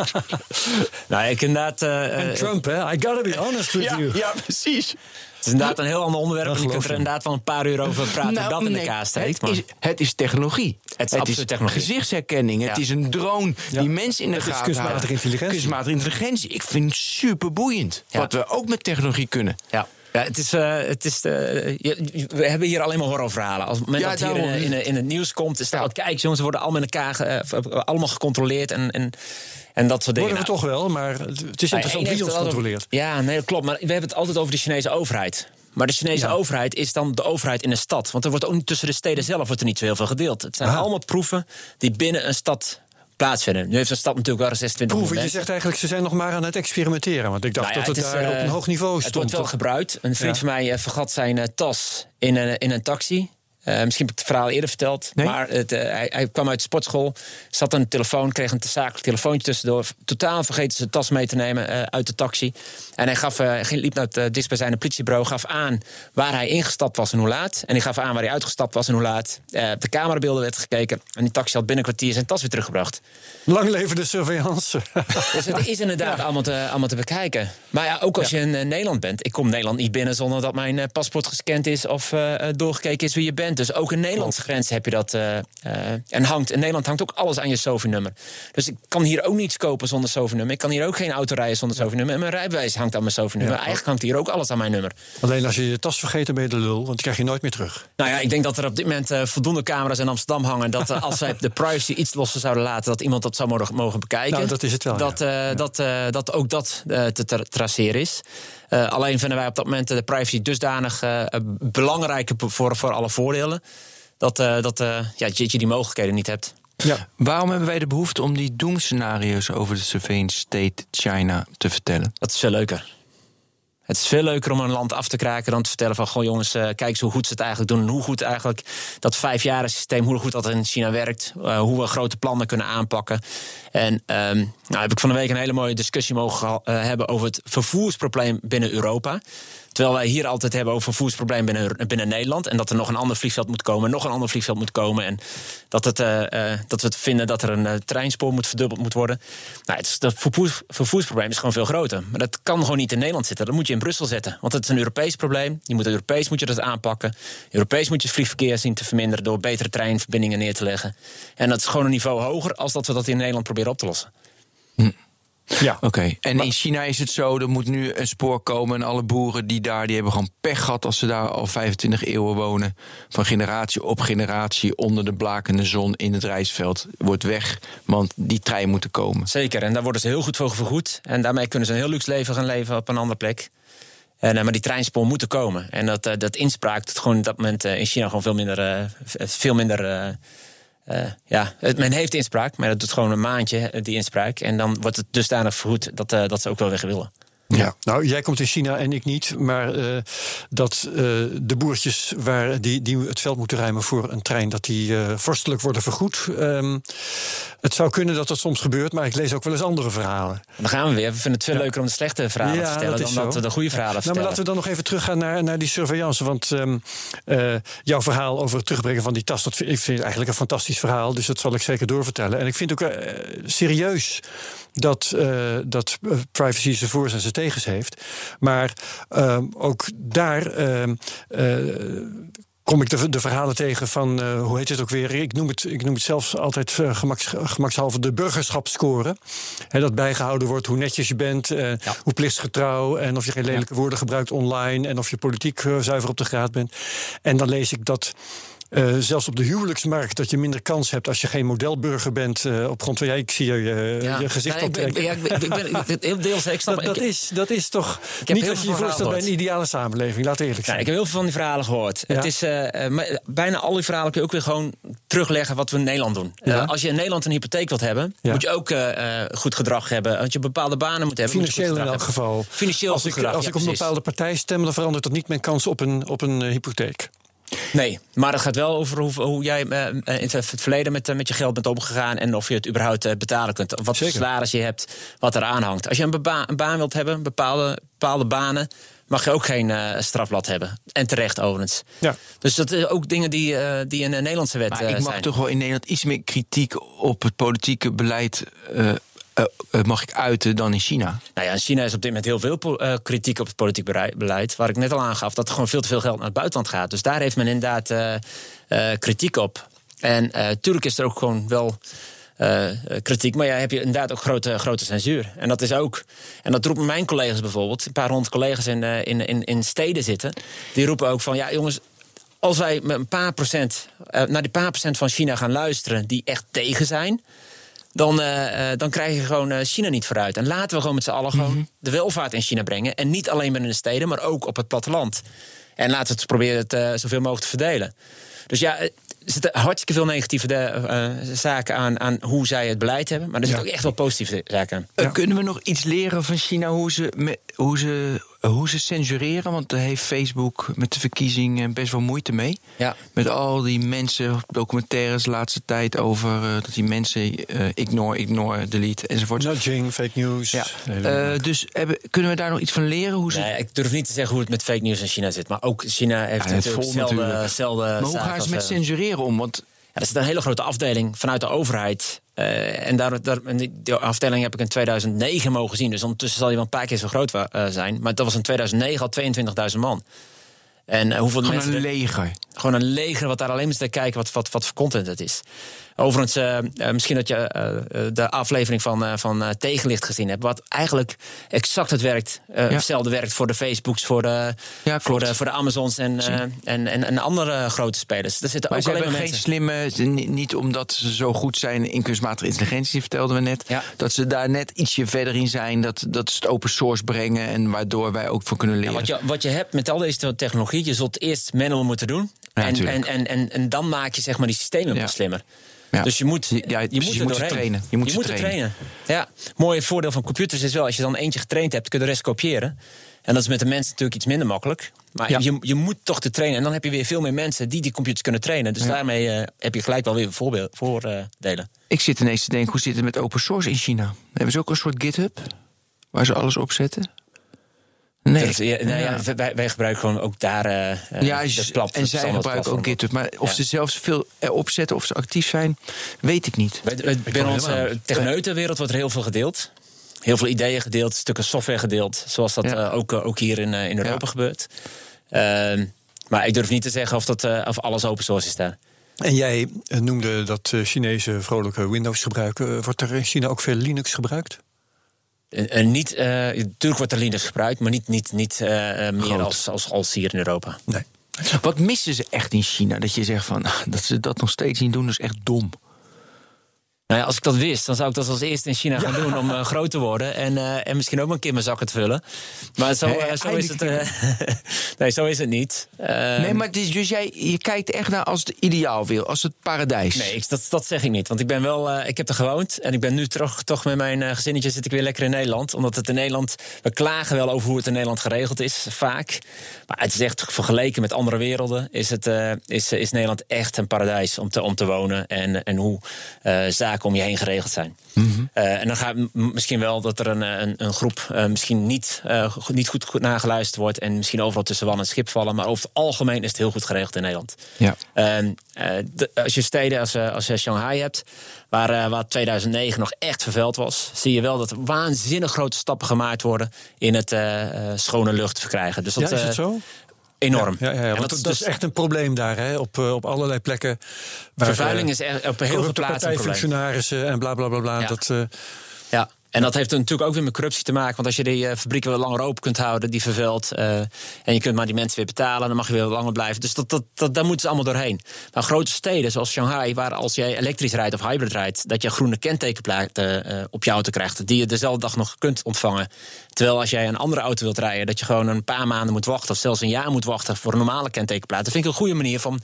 Nou, ik inderdaad. En eh, Trump, hè? I gotta be honest with ja, you. ja, precies. Het is inderdaad een heel ander onderwerp. En je kunt er inderdaad wel een paar uur over praten. Nou, dat in de kaas steekt. Het is, het is technologie. Het is absoluut technologie. gezichtsherkenning. Het is een drone Ja. die mensen in de Het is gaten kunstmatige houden. intelligentie. Kunstmatige intelligentie. Ik vind het super boeiend. Ja. Wat we ook met technologie kunnen. ja. Ja, het is, eh, het is je- we hebben hier alleen maar horrorverhalen. Als het moment Ja, dat het hier in, daarom. in, in het nieuws komt, is dat kijk jongens, ze worden allemaal in elkaar, ge- eh, allemaal gecontroleerd en, en, en dat soort dingen. Worden we Nou, toch wel, maar het is interessant wie ons het controleert. Ja, nee, dat klopt. Maar we hebben het altijd over de Chinese overheid. Maar de Chinese Ja. overheid is dan de overheid in een stad. Want er wordt ook niet tussen de steden zelf wordt er niet zo heel veel gedeeld. Het zijn Ah. allemaal proeven die binnen een stad plaatsvinden. Nu heeft een stad natuurlijk wel 26 Proeven, je zegt eigenlijk, ze zijn nog maar aan het experimenteren. Want ik dacht Nou ja, dat het, is, daar eh, op een hoog niveau Het stond. wordt wel gebruikt. Een vriend Ja. van mij eh, vergat zijn eh, tas in een, in een taxi. Eh, misschien heb ik het verhaal eerder verteld. Nee? Maar het, eh, hij, hij kwam uit de sportschool, zat aan de telefoon, kreeg een zakelijk telefoontje tussendoor. Totaal vergeten zijn tas mee te nemen eh, uit de taxi. En hij gaf, ging- liep naar het dichtstbijzijnde politiebureau, gaf aan waar hij ingestapt was en hoe laat. En hij gaf aan waar hij uitgestapt was en hoe laat. Op de camerabeelden werd gekeken. En die taxi had binnen een kwartier zijn tas weer teruggebracht. Lang leven de surveillance. Dus het is inderdaad allemaal, te, allemaal te bekijken. Maar ja, ook als je in Nederland bent. Ik kom Nederland niet binnen zonder dat mijn paspoort gescand is of doorgekeken is wie je bent. Dus ook in Nederlandse grens heb je dat. eh, eh, en hangt, in Nederland hangt ook alles aan je SOVI-nummer. Dus ik kan hier ook niets kopen zonder SOVI-nummer. Ik kan hier ook geen auto rijden zonder SOVI-nummer. En mijn rijbewijs hangt aan mijn SOVI-nummer. Eigenlijk hangt hier ook alles aan mijn nummer. Alleen als je je tas vergeet, dan ben je de lul. Want die krijg je nooit meer terug. Nou ja, ik denk dat er op dit moment eh, voldoende camera's in Amsterdam hangen. Dat als zij de privacy iets losser zouden laten, dat iemand dat zou mogen, bekijken. Nou, dat is het wel, Dat, dat, dat ook dat te tra- traceren is. Eh, alleen vinden wij op dat moment de privacy dusdanig eh, eh, belangrijker voor, voor alle voordelen. Dat, eh, dat eh, ja, dat je die mogelijkheden niet hebt. Ja. Waarom hebben wij de behoefte om die doemscenario's over de surveillance state China te vertellen? Dat is veel leuker. Het is veel leuker om een land af te kraken dan te vertellen van... goh jongens, eh, kijk eens hoe goed ze het eigenlijk doen... en hoe goed eigenlijk dat vijfjaren systeem, hoe goed dat in China werkt... eh, hoe we grote plannen kunnen aanpakken. En ehm, nou heb ik van de week een hele mooie discussie mogen eh, hebben... over het vervoersprobleem binnen Europa... Terwijl wij hier altijd hebben over vervoersprobleem binnen, binnen Nederland. En dat er nog een ander vliegveld moet komen, nog een ander vliegveld moet komen. En dat, het, eh, eh, dat we het vinden dat er een eh, treinspoor moet verdubbeld moet worden. Nou, het dat vervoers, vervoersprobleem is gewoon veel groter. Maar dat kan gewoon niet in Nederland zitten. Dat moet je in Brussel zetten. Want het is een Europees probleem. Je moet Europees moet je dat aanpakken. Europees moet je het vliegverkeer zien te verminderen door betere treinverbindingen neer te leggen. En dat is gewoon een niveau hoger als dat we dat in Nederland proberen op te lossen. Ja. Oké, en in China is het zo, er moet nu een spoor komen... en alle boeren die daar, die hebben gewoon pech gehad... als ze daar al 25 eeuwen wonen. Van generatie op generatie onder de blakende zon in het rijstveld. Wordt weg, want die trein moet er komen. Zeker, en daar worden ze heel goed voor vergoed. En daarmee kunnen ze een heel luxe leven gaan leven op een andere plek. En, eh, maar die treinspoor moet er komen. En dat, eh, dat inspraak doet gewoon op dat moment eh, in China gewoon veel minder. eh, veel minder eh, ja, men heeft inspraak, maar dat doet gewoon een maandje, eh, die inspraak. En dan wordt het dusdanig vergoed dat, eh, dat ze ook wel weg willen. Ja, nou, jij komt in China en ik niet. Maar eh, dat eh, de boertjes waar die, die het veld moeten ruimen voor een trein, dat die eh, vorstelijk worden vergoed. Ehm, het zou kunnen dat dat soms gebeurt, maar ik lees ook wel eens andere verhalen. En dan gaan we weer. We vinden het veel leuker om de slechte verhalen te vertellen dan dat we de goede verhalen Nou, maar vertellen. laten we dan nog even teruggaan naar, naar die surveillance. Want ehm, eh, jouw verhaal over het terugbrengen van die tas, dat vind ik vind eigenlijk een fantastisch verhaal. Dus dat zal ik zeker doorvertellen. En ik vind ook serieus dat, eh, dat eh, privacy zijn voor's en zijn tegens heeft. Maar ehm, ook daar. ehm, eh, kom ik de, de verhalen tegen van, hoe heet het ook weer? Ik noem het, ik noem het zelfs altijd gemaks, gemakshalve de burgerschapsscore. Hè, dat bijgehouden wordt hoe netjes je bent, eh, hoe plichtsgetrouw... en of je geen lelijke woorden gebruikt online... en of je politiek zuiver op de graad bent. En dan lees ik dat... eh, zelfs op de huwelijksmarkt dat je minder kans hebt als je geen modelburger bent eh, op grond van. Ik zie je, je, je gezicht Ja, ik ben- optrekken. ja, ik ben- ik ben- ik ben- heel deels, ik snap dat, dat, ik- is, dat is toch heb niet wat je je voorstelt bij een ideale samenleving. Laat eerlijk Ja, zijn. ik heb heel veel van die verhalen gehoord. Het is, eh, eh, maar bijna al die verhalen kun je ook weer gewoon terugleggen wat we in Nederland doen. Eh, als je in Nederland een hypotheek wilt hebben, moet je ook eh, eh, goed gedrag hebben. Want je bepaalde banen moet hebben. moet Financieel in elk geval. Financieel als ik, gedrag, als ik op een bepaalde partij stem, dan verandert dat niet mijn kans op een, op een eh, hypotheek. Nee, maar het gaat wel over hoe, hoe jij eh, in het verleden met, eh, met je geld bent omgegaan... en of je het überhaupt eh, betalen kunt. Wat voor salaris je hebt, wat eraan hangt. Als je een, beba- een baan wilt hebben, bepaalde, bepaalde banen... mag je ook geen eh, strafblad hebben. En terecht overigens. Ja. Dus dat zijn ook dingen die, eh, die in de Nederlandse wet Maar eh, ik mag zijn. toch wel in Nederland iets meer kritiek op het politieke beleid... eh, eh, mag ik uiten dan in China? Nou ja, in China is op dit moment heel veel eh, kritiek op het politiek beleid. Waar ik net al aangaf dat er gewoon veel te veel geld naar het buitenland gaat. Dus daar heeft men inderdaad kritiek op. En eh tuurlijk is er ook gewoon wel kritiek. Maar ja, heb je inderdaad ook grote, grote censuur. En dat is ook. En dat roepen mijn collega's bijvoorbeeld. Een paar honderd collega's in, in, in, in steden zitten. Die roepen ook van ja, jongens. Als wij met een paar procent naar die paar procent van China gaan luisteren die echt tegen zijn, dan, eh, eh, dan krijg je gewoon eh, China niet vooruit. En laten we gewoon met z'n allen gewoon de welvaart in China brengen. En niet alleen maar in de steden, maar ook op het platteland. En laten we het proberen het eh, zoveel mogelijk te verdelen. Dus ja, er zitten hartstikke veel negatieve eh, zaken aan, aan hoe zij het beleid hebben. Maar er zitten ook echt wel positieve zaken aan. Kunnen we nog iets leren van China hoe ze, me- hoe ze hoe ze censureren. Want daar heeft Facebook met de verkiezingen best wel moeite mee. Ja. Met al die mensen, documentaires de laatste tijd over eh, dat die mensen eh, ignore, ignore, delete enzovoort. Nudging, fake news. ja. Eh, dus hebben, kunnen we daar nog iets van leren? Hoe ze, Nee, ik durf niet te zeggen hoe het met fake news in China zit. Maar ook China heeft het natuurlijk zelden, zelden maar hoe gaan ze met eh, censureren om? Want Ja, er zit een hele grote afdeling vanuit de overheid. Eh, en daar, daar, die, afdeling heb ik in 2009 mogen zien. Dus ondertussen zal die wel een paar keer zo groot wa- eh, zijn. Maar dat was in 2009 al 22.000 man. En eh, hoeveel gewoon mensen... een er- leger. gewoon een leger wat daar alleen maar zit te kijken wat, wat, wat voor content het is. Overigens, eh, misschien dat je eh, de aflevering van, van Tegenlicht gezien hebt. Wat eigenlijk exact het werkt. Ja. Hetzelfde werkt voor de Facebooks, voor de, Ja, voor de, voor de Amazons en, en, en, en andere grote spelers. Er zitten Maar ook ze alleen hebben geen mensen. slimme, ni- niet omdat ze zo goed zijn in kunstmatige intelligentie, vertelden we net. Ja. Dat ze daar net ietsje verder in zijn, dat, dat ze het open source brengen en waardoor wij ook voor kunnen Ja, leren. wat, je, wat je hebt met al deze technologie, je zult eerst manual moeten doen. Ja, en, en, en, en, en dan maak je zeg maar die systemen Ja. wat slimmer. Ja. Dus je moet, Ja, je precies, moet je moet trainen. Je moet ze er trainen. trainen. Ja, mooi voordeel van computers is wel, als je dan eentje getraind hebt, kun je de rest kopiëren. En dat is met de mensen natuurlijk iets minder makkelijk. Maar Ja. je, je moet toch te trainen. En dan heb je weer veel meer mensen die die computers kunnen trainen. Dus daarmee eh, heb je gelijk wel weer voordelen. Ik zit ineens te denken, hoe zit het met open source in China? Hebben ze ook een soort GitHub waar ze alles op zetten? Nee. Ja, nou ja, wij, wij gebruiken gewoon ook daar. eh, eh, Ja, de plat- en zij gebruiken ook. GitHub. Maar of Ja. ze zelfs veel erop zetten, of ze actief zijn, weet ik niet. Bij- bij- Binnen onze techneutenwereld wordt er heel veel gedeeld. Heel veel ideeën gedeeld, stukken software gedeeld. Zoals dat Ja. eh, ook, eh, ook hier in, eh, in Europa Ja. gebeurt. Ehm, maar ik durf niet te zeggen of, dat, eh, of alles open source is daar. En jij eh, noemde dat eh, Chinese vrolijke Windows gebruiken. Eh, Wordt er in China ook veel Linux gebruikt? En, en niet, eh, natuurlijk wordt er Linux gebruikt, maar niet, niet, niet eh, eh, meer als, als, als hier in Europa. Nee. Wat missen ze echt in China? Dat je zegt van, ah, dat ze dat nog steeds niet doen, dat is echt dom. Nou ja, als ik dat wist, dan zou ik dat als eerste in China gaan doen om eh, groot te worden. En, eh, en misschien ook een keer mijn zakken te vullen. Maar zo, eh, zo is het. nee, zo is het niet. Eh, nee, maar het is, dus jij je kijkt echt naar als het ideaal wil, als het paradijs. Nee, ik, dat, dat zeg ik niet. Want ik ben wel, ik heb er gewoond. En ik ben nu terug, toch met mijn gezinnetje zit ik weer lekker in Nederland. Omdat het in Nederland, we klagen wel over hoe het in Nederland geregeld is, vaak. Maar het is echt vergeleken met andere werelden, is, het, is, is Nederland echt een paradijs om te, om te wonen. En, en hoe eh, zaken om je heen geregeld zijn. Eh, en dan gaat misschien wel dat er een, een, een groep eh, misschien niet, eh, goed- niet goed, goed nageluisterd wordt. En misschien overal tussen wal en schip vallen. Maar over het algemeen is het heel goed geregeld in Nederland. Ja. Ehm, eh, de- als je steden als, eh, als je Shanghai hebt, waar, eh, waar 2009 nog echt vervuild was, zie je wel dat er waanzinnig grote stappen gemaakt worden in het eh, eh, schone lucht verkrijgen. Dus dat, ja, is het eh, zo? Enorm. Ja, ja, dat, is dat is echt een probleem daar, hè, op, eh, op allerlei plekken. waar, Vervuiling eh, is echt op heel veel plaatsen partijfunctionarissen en bla bla bla bla. Dat, eh, Ja. En dat heeft natuurlijk ook weer met corruptie te maken. Want als je die eh, fabrieken wel langer open kunt houden, die vervuilt. eh, en je kunt maar die mensen weer betalen, dan mag je weer langer blijven. Dus dat, dat, dat, daar moeten ze allemaal doorheen. Maar grote steden zoals Shanghai, waar als jij elektrisch rijdt of hybrid rijdt, dat je groene kentekenplaten eh, op je auto krijgt. Die je dezelfde dag nog kunt ontvangen. Terwijl als jij een andere auto wilt rijden, dat je gewoon een paar maanden moet wachten. Of zelfs een jaar moet wachten voor een normale kentekenplaat. Dat vind ik een goede manier van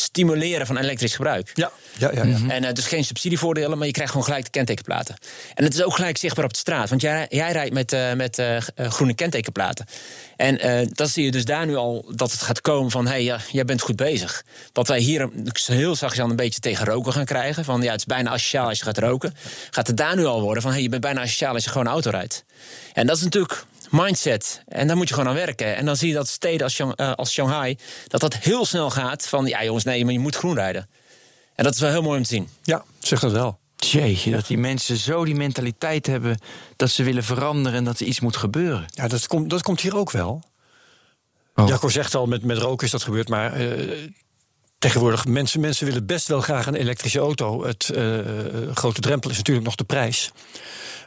stimuleren van elektrisch gebruik. ja, ja, ja, ja. En eh, dus geen subsidievoordelen, maar je krijgt gewoon gelijk de kentekenplaten. En het is ook gelijk zichtbaar op de straat. Want jij, jij rijdt met, eh, met eh, groene kentekenplaten. En dan zie je dus daar nu al dat het gaat komen van... hé, hey, ja, jij bent goed bezig. Wat wij hier een- heel zachtjes aan een beetje tegen roken gaan krijgen. Van ja, het is bijna asociaal als je gaat roken. Gaat het daar nu al worden van... hé, hey, je bent bijna asociaal als je gewoon auto rijdt. En dat is natuurlijk mindset. En daar moet je gewoon aan werken. En dan zie je dat steden als, Shang- eh, als Shanghai... dat dat heel snel gaat van... ja jongens, nee, maar je moet groen rijden. En dat is wel heel mooi om te zien. ja, zeg dat wel. Jeetje, dat die mensen zo die mentaliteit hebben dat ze willen veranderen en dat er iets moet gebeuren. Ja, dat komt, dat komt hier ook wel. Oh. Jacco zegt al, met, met roken is dat gebeurd, maar eh, tegenwoordig mensen, mensen willen best wel graag een elektrische auto. Het eh, grote drempel is natuurlijk nog de prijs.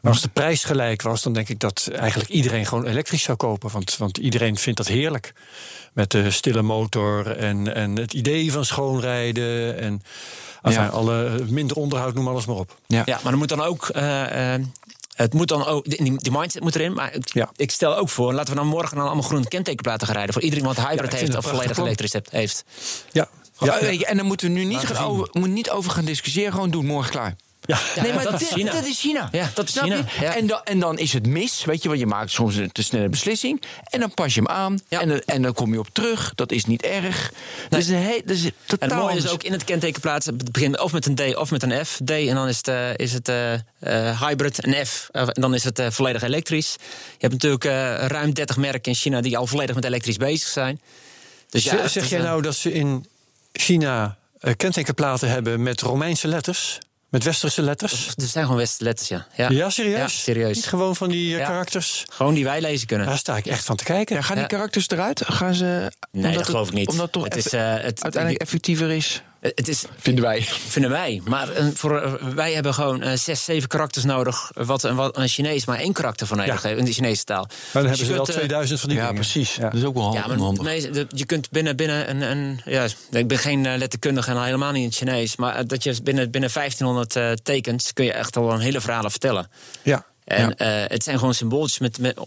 Maar als de prijs gelijk was, dan denk ik dat eigenlijk iedereen gewoon elektrisch zou kopen. Want, want iedereen vindt dat heerlijk. Met de stille motor en, en het idee van schoonrijden en enfin, Ja. alle minder onderhoud, noem alles maar op. Ja. Ja, maar er moet dan ook. eh, eh, het moet dan ook, die, die mindset moet erin. Maar ik, Ja. ik stel ook voor, laten we dan morgen dan allemaal groene kentekenplaten gaan rijden. Voor iedereen wat hybrid heeft of een volledig elektrisch heeft- heeft. Ja, Ja, ja. En dan moeten we nu niet, gaan over, moet niet over gaan discussiëren, gewoon doen, morgen klaar. Ja. nee, maar dat is dit- China. dat is China. Ja, dat is Snap China, je? ja. En, dan, en dan is het mis, weet je, want je maakt soms een te snelle beslissing. En dan pas je hem aan. Ja. En, dan- en dan kom je op terug. Dat is niet erg. Dat is een he- dat is En totaal het mooie is ook in het kentekenplaatsen. Het begint of met een D of met een F. D en dan is het, eh, is het eh, eh, hybrid. Een F en dan is het eh, volledig elektrisch. Je hebt natuurlijk eh, ruim 30 merken in China die al volledig met elektrisch bezig zijn. Dus Zeg- is, jij nou dat ze in China kentekenplaten hebben met Romeinse letters? Met westerse letters? Er zijn gewoon westerse letters, ja. Ja, Ja, serieus? Ja, serieus. Niet gewoon van die eh, Ja. karakters? Gewoon die wij lezen kunnen. Daar sta ik echt van te kijken. Ja, gaan die Ja. karakters eruit? Gaan ze, Nee, omdat dat geloof ik niet. Omdat het toch Het is, eh, het- uiteindelijk effectiever is, Het is, vinden wij. vinden wij. Maar eh, voor, eh, wij hebben gewoon eh, zes, zeven karakters nodig. Wat, een- wat een Chinees maar één karakter voor nodig Ja. heeft in de Chinese taal. Maar dan Dus hebben je ze wel kunt, eh, 2000 van die Ja, dingen. precies. Ja. Dat is ook wel Ja, handig. maar handig. nee, de- je kunt binnen, binnen een, een. Ja, ik ben geen eh, letterkundige en al helemaal niet in het Chinees. Maar eh, dat je binnen, binnen 1500 eh, tekens kun je echt al een hele verhalen vertellen. Ja. En eh, het zijn gewoon symbooltjes met, met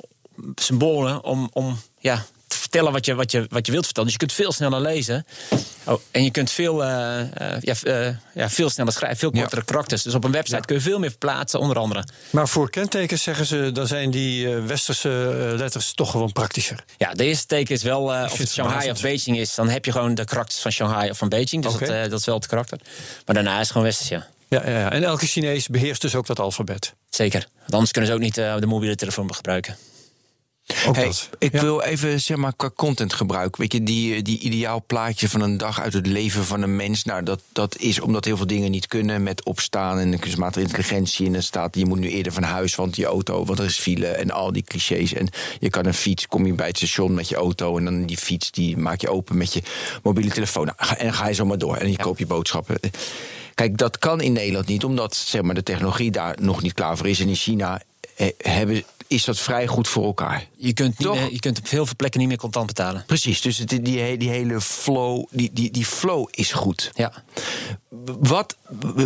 symbolen om, om ja, vertellen wat je, wat, je, wat je wilt vertellen. Dus je kunt veel sneller lezen. Oh, en je kunt veel, eh, eh, ja, eh, ja, veel sneller schrijven, veel Ja. kortere karakters. Dus op een website kun je veel meer verplaatsen, onder andere. Maar voor kentekens zeggen ze, dan zijn die eh, westerse letters toch gewoon praktischer. Ja, de eerste teken is wel, of het Shanghai of. Beijing is, dan heb je gewoon de karakters van Shanghai of van Beijing. Dus dat, dat is wel het karakter. Maar daarna is het gewoon westers, ja. Ja, ja, ja. En elke Chinees beheerst dus ook dat alfabet. Zeker. Want anders kunnen ze ook niet de mobiele telefoon gebruiken. Ook Hey, ik Ja. wil even zeg maar qua content gebruik. Weet je, die, die ideaal plaatje van een dag uit het leven van een mens. Nou, dat, dat is omdat heel veel dingen niet kunnen met opstaan en de kunstmatige intelligentie. En dan staat je moet nu eerder van huis, want die auto, want er is file en al die clichés. En je kan een fiets, kom je bij het station met je auto en dan die fiets die maak je open met je mobiele telefoon. Nou, en ga je zo maar door en je koopt je boodschappen. Kijk, dat kan in Nederland niet, omdat zeg maar, de technologie daar nog niet klaar voor is. En in China eh, hebben, is dat vrij goed voor elkaar. Je kunt, niet meer- je kunt op heel veel plekken niet meer contant betalen. Precies, dus het, die, die hele flow, die, die, die flow is goed. Ja. Wat,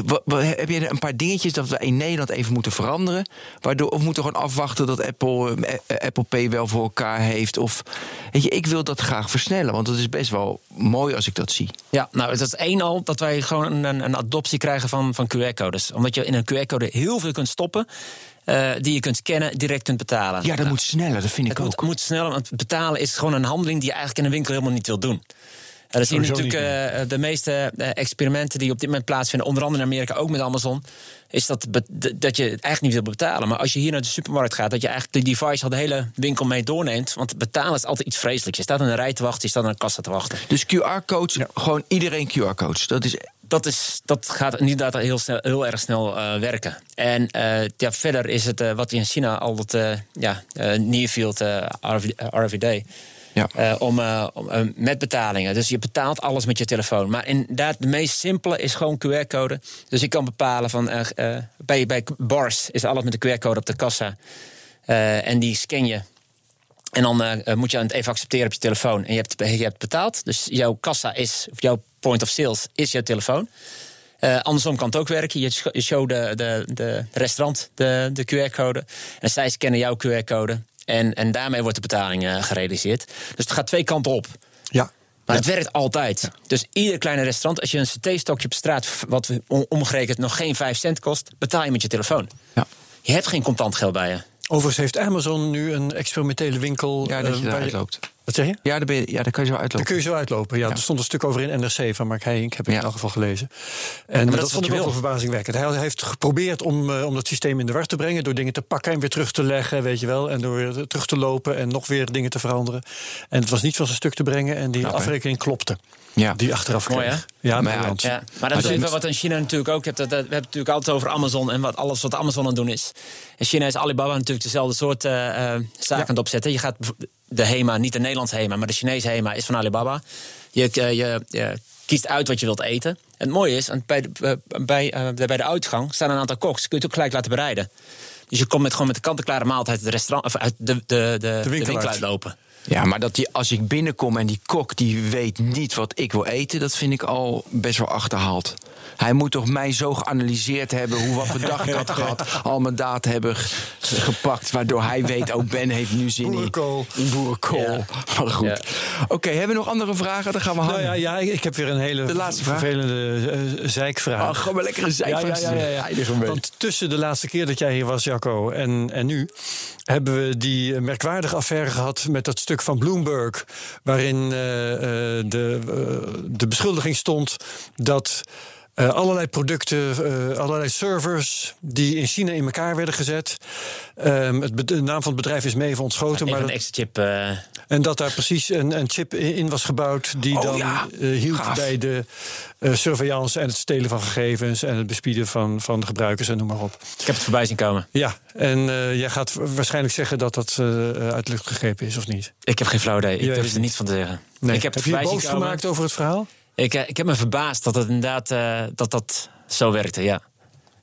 wa- wa- heb je een paar dingetjes dat we in Nederland even moeten veranderen? Waardoor, of moeten we gewoon afwachten dat Apple, eh, eh, Apple Pay wel voor elkaar heeft? Of, weet je, ik wil dat graag versnellen, want dat is best wel mooi als ik dat zie. Ja, nou, dat is één al dat wij gewoon een, een adoptie krijgen van, van QR-codes. Omdat je in een QR-code heel veel kunt stoppen. Eh, die je kunt scannen, direct kunt betalen. Ja, dat Nou, moet sneller, dat vind ik Het ook. moet, moet sneller, want betalen is gewoon een handeling die je eigenlijk in een winkel helemaal niet wil doen. En dan zie je Sowieso natuurlijk eh, de meeste eh, experimenten die op dit moment plaatsvinden, onder andere in Amerika, ook met Amazon, is dat, dat je het eigenlijk niet wil betalen. Maar als je hier naar de supermarkt gaat, dat je eigenlijk de device al de hele winkel mee doorneemt. Want betalen is altijd iets vreselijks. Je staat in een rij te wachten, je staat aan een kassa te wachten. Dus QR-codes, gewoon iedereen QR-codes. Dat is Dat, is, dat gaat inderdaad heel, snel, heel erg snel eh, werken. En eh, ja, verder is het eh, wat in China al dat ja, eh, near-field eh, RV RFID. Ja. Om, om, met betalingen. Dus je betaalt alles met je telefoon. Maar inderdaad, de meest simpele is gewoon QR-code. Dus je kan bepalen van bij, bij bars is alles met de QR-code op de kassa. En die scan je. En dan moet je het even accepteren op je telefoon. En je hebt, je hebt betaald. Dus jouw kassa is, of jouw point of sales is jouw telefoon. Eh, andersom kan het ook werken. Je sh- je show de, de, de restaurant de, de QR-code. En zij scannen jouw QR-code. En, en daarmee wordt de betaling eh, gerealiseerd. Dus het gaat twee kanten op. Ja. Maar het werkt altijd. Dus ieder kleine restaurant, als je een CT-stokje op straat, wat om- omgerekend nog geen 5 cent kost, betaal je met je telefoon. Ja. Je hebt geen contant geld bij je. Overigens heeft Amazon nu een experimentele winkel. Ja, dat eh, je waar eruit loopt. Wat zeg je? Ja, daar, ben je, ja, daar kan je zo Daar uitlopen. kun je zo uitlopen. Ja, Ja. er stond een stuk over in NRC van Mark Heijink. Heb ik Ja. in elk geval gelezen. En dat vond ik ook wel verbazingwekkend. Hij heeft geprobeerd om, eh, om dat systeem in de war te brengen... door dingen te pakken en weer terug te leggen, weet je wel. En door weer terug te lopen en nog weer dingen te veranderen. En het was niet van zijn stuk te brengen. En die afrekening klopte. Ja. Die achteraf Mooi, kreeg. hè? Ja, Maar ja, briljant. Ja, maar dat is moet- wat in China natuurlijk ook hebt. Dat, dat- we hebben het natuurlijk altijd over Amazon en wat, alles wat Amazon aan het doen is. In China is Alibaba natuurlijk dezelfde soort eh, eh, zaken aan het opzetten. Je gaat de HEMA, niet de Nederlandse HEMA, maar de Chinese HEMA is van Alibaba. Je, eh, je, je kiest uit wat je wilt eten. En het mooie is, aan- bij de, eh, bij, eh, bij de uitgang staan een aantal koks. Kun je het ook gelijk laten bereiden. Dus je komt met, gewoon met de kant-en-klare maaltijd het restaurant, of uit de, de, de, de winkel winkel uit. uitlopen. Ja, maar dat die, als ik binnenkom en die kok die weet niet wat ik wil eten, dat vind ik al best wel achterhaald. Hij moet toch mij zo geanalyseerd hebben hoe wat voor dag ik had gehad, al mijn data hebben. gepakt. Waardoor hij weet, ook Ben heeft nu zin Boerenkool. in. in boerenkool. Ja. Maar goed. Ja. Oké, hebben we nog andere vragen? Dan gaan we hangen. Nou ja, ja, ik heb weer een hele De laatste vervelende eh, zeikvraag. Oh, gewoon maar lekker een Ja, ja, ja, ja. Want tussen de laatste keer dat jij hier was, Jacco, en, en nu... hebben we die merkwaardige affaire gehad met dat stuk van Bloomberg... waarin eh, eh, de, de beschuldiging stond dat... eh, allerlei producten, eh, allerlei servers die in China in elkaar werden gezet. Ehm, het, de naam van het bedrijf is me even ontschoten. Maar een dat- extra chip. eh, en dat daar precies een, een chip in was gebouwd die Oh dan ja, gaaf. bij de surveillance en het stelen van gegevens en het bespieden van, van de gebruikers en noem maar op. ik heb het voorbij zien komen. Ja, en jij gaat wa- waarschijnlijk zeggen dat dat uit de lucht gegrepen is, of niet? Ik heb geen flauw idee. Ik durf er niet van te zeggen. Nee. Ik heb, heb het je boos gemaakt over het verhaal? Ik, eh, ik heb me verbaasd dat het inderdaad eh, dat dat zo werkte, ja.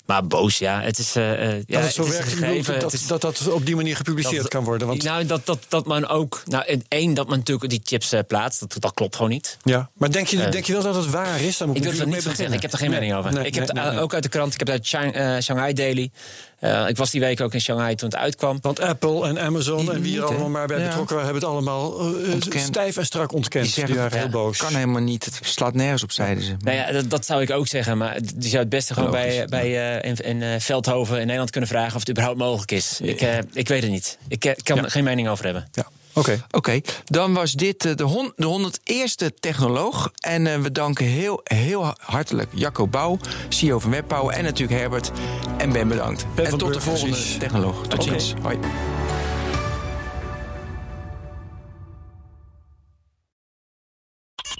Maar boos, ja. Het is, eh, eh, ja, dat het zo werkt, gegeven, dat, het is- dat dat op die manier gepubliceerd dat- kan worden. Want, Nou, dat, dat, dat man ook... Nou, één, dat men natuurlijk die chips eh, plaatst. Dat, dat klopt gewoon niet. ja. Maar denk je, denk je wel dat het waar is? Dan moet Ik er niet van zeggen. Ik heb er geen mening over. Nee, ik heb het ook uit de krant. Ik heb het uit Shang- Shanghai Daily. Eh, ik was die week ook in Shanghai toen het uitkwam. Want Apple en Amazon en wie er allemaal maar bij Ja. betrokken waren... hebben het allemaal eh, Ontkend. stijf en strak ontkend. Die zeggen, waren heel ja, boos. kan helemaal niet. Het slaat nergens op, zeiden ze. Nou ja, dat, dat zou ik ook zeggen. Maar die zou het beste gewoon Logisch, bij, bij eh, in, in eh, Veldhoven in Nederland kunnen vragen of het überhaupt mogelijk is. Ik, eh, ik weet het niet. Ik eh, kan er geen mening over hebben. Ja, oké. Oké, dan was dit eh, de, hon- de 101ste Technoloog. En eh, we danken heel, heel hartelijk Jacco Bouw, CEO van WebPower... en natuurlijk Herbert en Ben bedankt. Ben en tot de volgende precies. Technoloog. Tot ziens. Hoi.